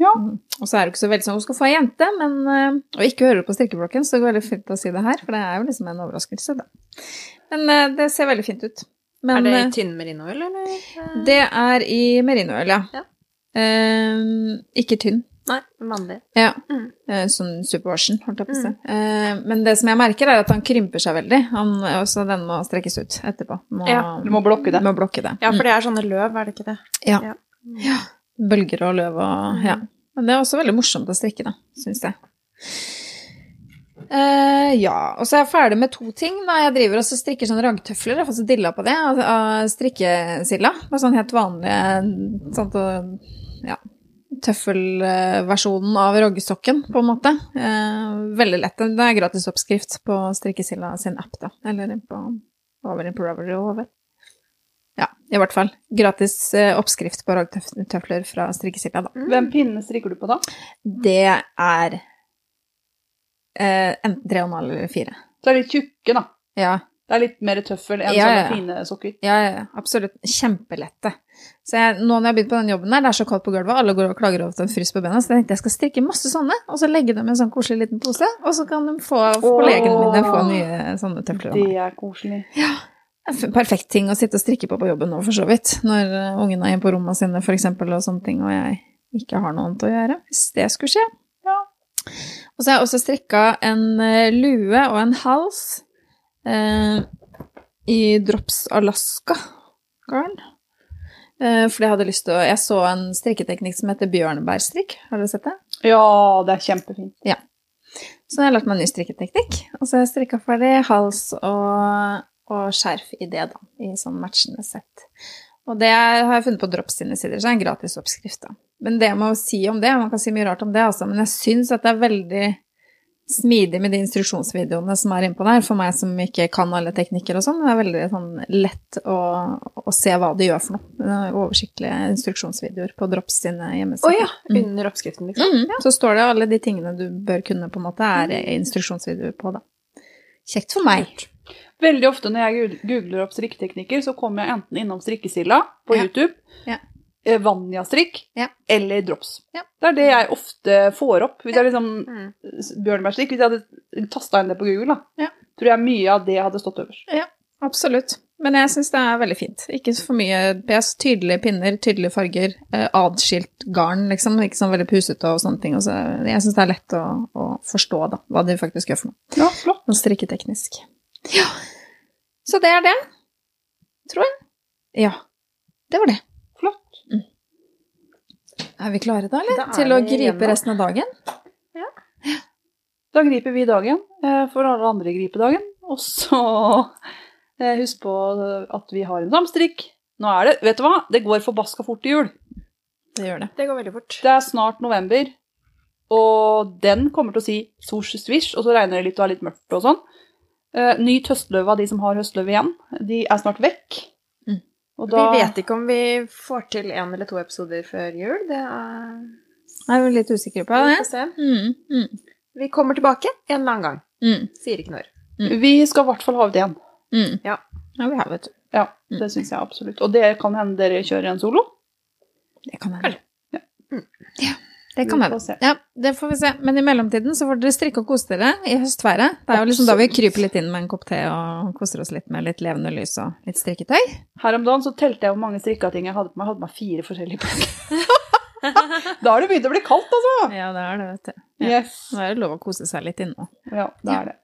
Ja. Mm. Og så er det ikke så veldig sånn hun skal få ei jente, men eh, Og ikke hører på strikkeblokken, så det går veldig fint å si det her, for det er jo liksom en overraskelse, da. Men eh, det ser veldig fint ut. Men, er det i tynn merinoøl, eller? det er i merinoøl, ja. Ja. Eh, ikke tynn. Nei, vanlig. Ja. Mm. Eh, Sånn superwaschen, holdt jeg på å si. Mm. Men det som jeg merker, er at han krymper seg veldig. Han, også den må strekkes ut etterpå. Må, Ja, Du må blokke det. Må blokke det. Ja, for det er sånne løv, er det ikke det? Ja. Ja. ja. Bølger og løv og Ja. Men det er også veldig morsomt å strikke, da, syns jeg. Uh, ja, og så er jeg ferdig med to ting. da Jeg driver også og strikker sånne raggtøfler. Jeg har fått så dilla på det av, av strikkesilla. Bare sånn helt vanlige sånt og, ja, tøffelversjonen av roggesokken, på en måte. Eh, veldig lett. Det er gratis oppskrift på strikkesilla sin app, da. Eller på over på Ravelry og over. Ja, i hvert fall. Gratis eh, oppskrift på roggtøfler fra strikkesilla, da. Hvem pinne strikker du på, da? Det er eh, enten tre og en halv eller fire. Så er de tjukke, da. Ja, Det er litt mer tøffel enn Ja, sånne ja, ja. fine sokker. ja, ja, ja, absolutt. Kjempelette. Så jeg, nå når jeg har begynt på den jobben der, det er så kaldt på gulvet, alle går og klager over at det er frys på bena, så jeg tenkte jeg skal strikke masse sånne, og så legge dem i en sånn koselig liten pose, og så kan de få, kollegene mine få nye sånne tøfler. Det er koselig. Perfekt ting å sitte og strikke på på jobben nå, for så vidt. Når eh, ungene er inne på rommene sine, for eksempel, og sånne ting, og jeg ikke har noe annet å gjøre. Hvis det skulle skje. Ja. Og så har jeg også strikka en eh, lue og en hals eh, i Drops Alaska-garn. Eh, fordi jeg hadde lyst til å Jeg så en strikketeknikk som heter bjørnebærstrikk. Har dere sett det? Ja, det er kjempefint. Ja. Så jeg har lært meg en ny strikketeknikk. Og så har jeg strikka ferdig hals og, og skjerf i det, da. I sånn matchende sett. Og det har jeg funnet på Drops sine sider, så det er en gratis oppskrift, da. Men det jeg må si om det, man kan si mye rart om det, altså, men jeg syns at det er veldig smidig med de instruksjonsvideoene som er innpå der, for meg som ikke kan alle teknikker og sånn. Det er veldig sånn lett å, å se hva de gjør for noe. Det er Oversiktlige instruksjonsvideoer på Drops sine Å oh, ja, under oppskriften, liksom. Mm, Så står det alle de tingene du bør kunne, på en måte, er instruksjonsvideoer på, da. Kjekt for meg. Veldig ofte når jeg googler opp strikketeknikker, så kommer jeg enten innom strikkesilla på Ja. YouTube, Ja. Eh, Vanja-strikk Ja. eller drops. Ja. Det er det jeg ofte får opp. Hvis jeg liksom Mm. Bjørnebærstrikk, hvis jeg hadde tasta inn det på Google, da, Ja. tror jeg mye av det hadde stått øverst. Absolutt. Men jeg syns det er veldig fint. Ikke for mye pes. Tydelige pinner, tydelige farger. Eh, adskilt garn, liksom. Ikke sånn veldig pusete og sånne ting. Også. jeg syns det er lett å, å forstå da, hva de faktisk gjør for noe. Ja, flott. Noe strikketeknisk. Ja. Så det er det, tror jeg. Ja. Det var det. Er vi klare da, eller? Da Til å gripe gjennom. resten av dagen? Ja. Da griper vi dagen, eh, for alle andre griper dagen. Og så eh, husk på at vi har en samstrikk. Nå er det, vet du hva, det går forbaska fort til jul. Det gjør det. Det går veldig fort. Det er snart november, og den kommer til å si sors svisj, og så regner det litt og er litt mørkt og sånn. Eh, nyt høstløv av de som har høstløv igjen. De er snart vekk. Mm. Og da, Vi vet ikke om vi får til en eller to episoder før jul. Det er er jo litt usikker på Vi det. se. Mm, mm, Vi kommer tilbake en eller annen gang. mm, Sier ikke når. Vi skal i hvert fall ha ut igjen. mm. Ja. ja, vi har vet du. Ja, Mm. det syns jeg absolutt. Og det kan hende dere kjører en solo. Det kan hende. Ja. Mm. Ja, det kan hende. Ja, det får vi se. Men i mellomtiden så får dere strikke og kose dere i høstværet. Det er jo liksom da vi kryper litt inn med en kopp te og koser oss litt med litt levende lys og litt strikketøy. Her om dagen så telte jeg hvor mange strikka ting jeg hadde på meg. Jeg hadde på meg fire forskjellige pakker. [LAUGHS] da har det begynt å bli kaldt, altså! Ja, det er det, vet du. Ja. Yes. Nå er det lov å kose seg litt inne. Ja, det er det.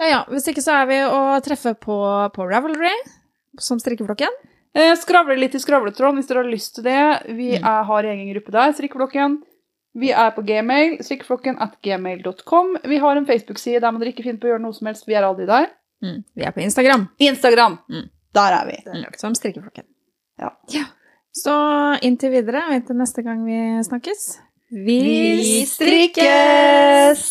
Ja, ja. Hvis ikke så er vi å treffe på, på Ravelry som strikkeflokken. Eh, skravle litt i skravletråden hvis dere har lyst til det. Vi Mm. er, har egen gruppe der, Strikkeflokken. Vi er på gmail, strikkeflokken at gmail.com. Vi har en Facebook-side der man ikke finner på å gjøre noe som helst. Vi er aldri der. Mm. Vi er på Instagram Instagram. Mm. Der er vi. Lagt som strikkeflokken. Ja. Så inntil videre og inntil neste gang vi snakkes Vi, strikkes!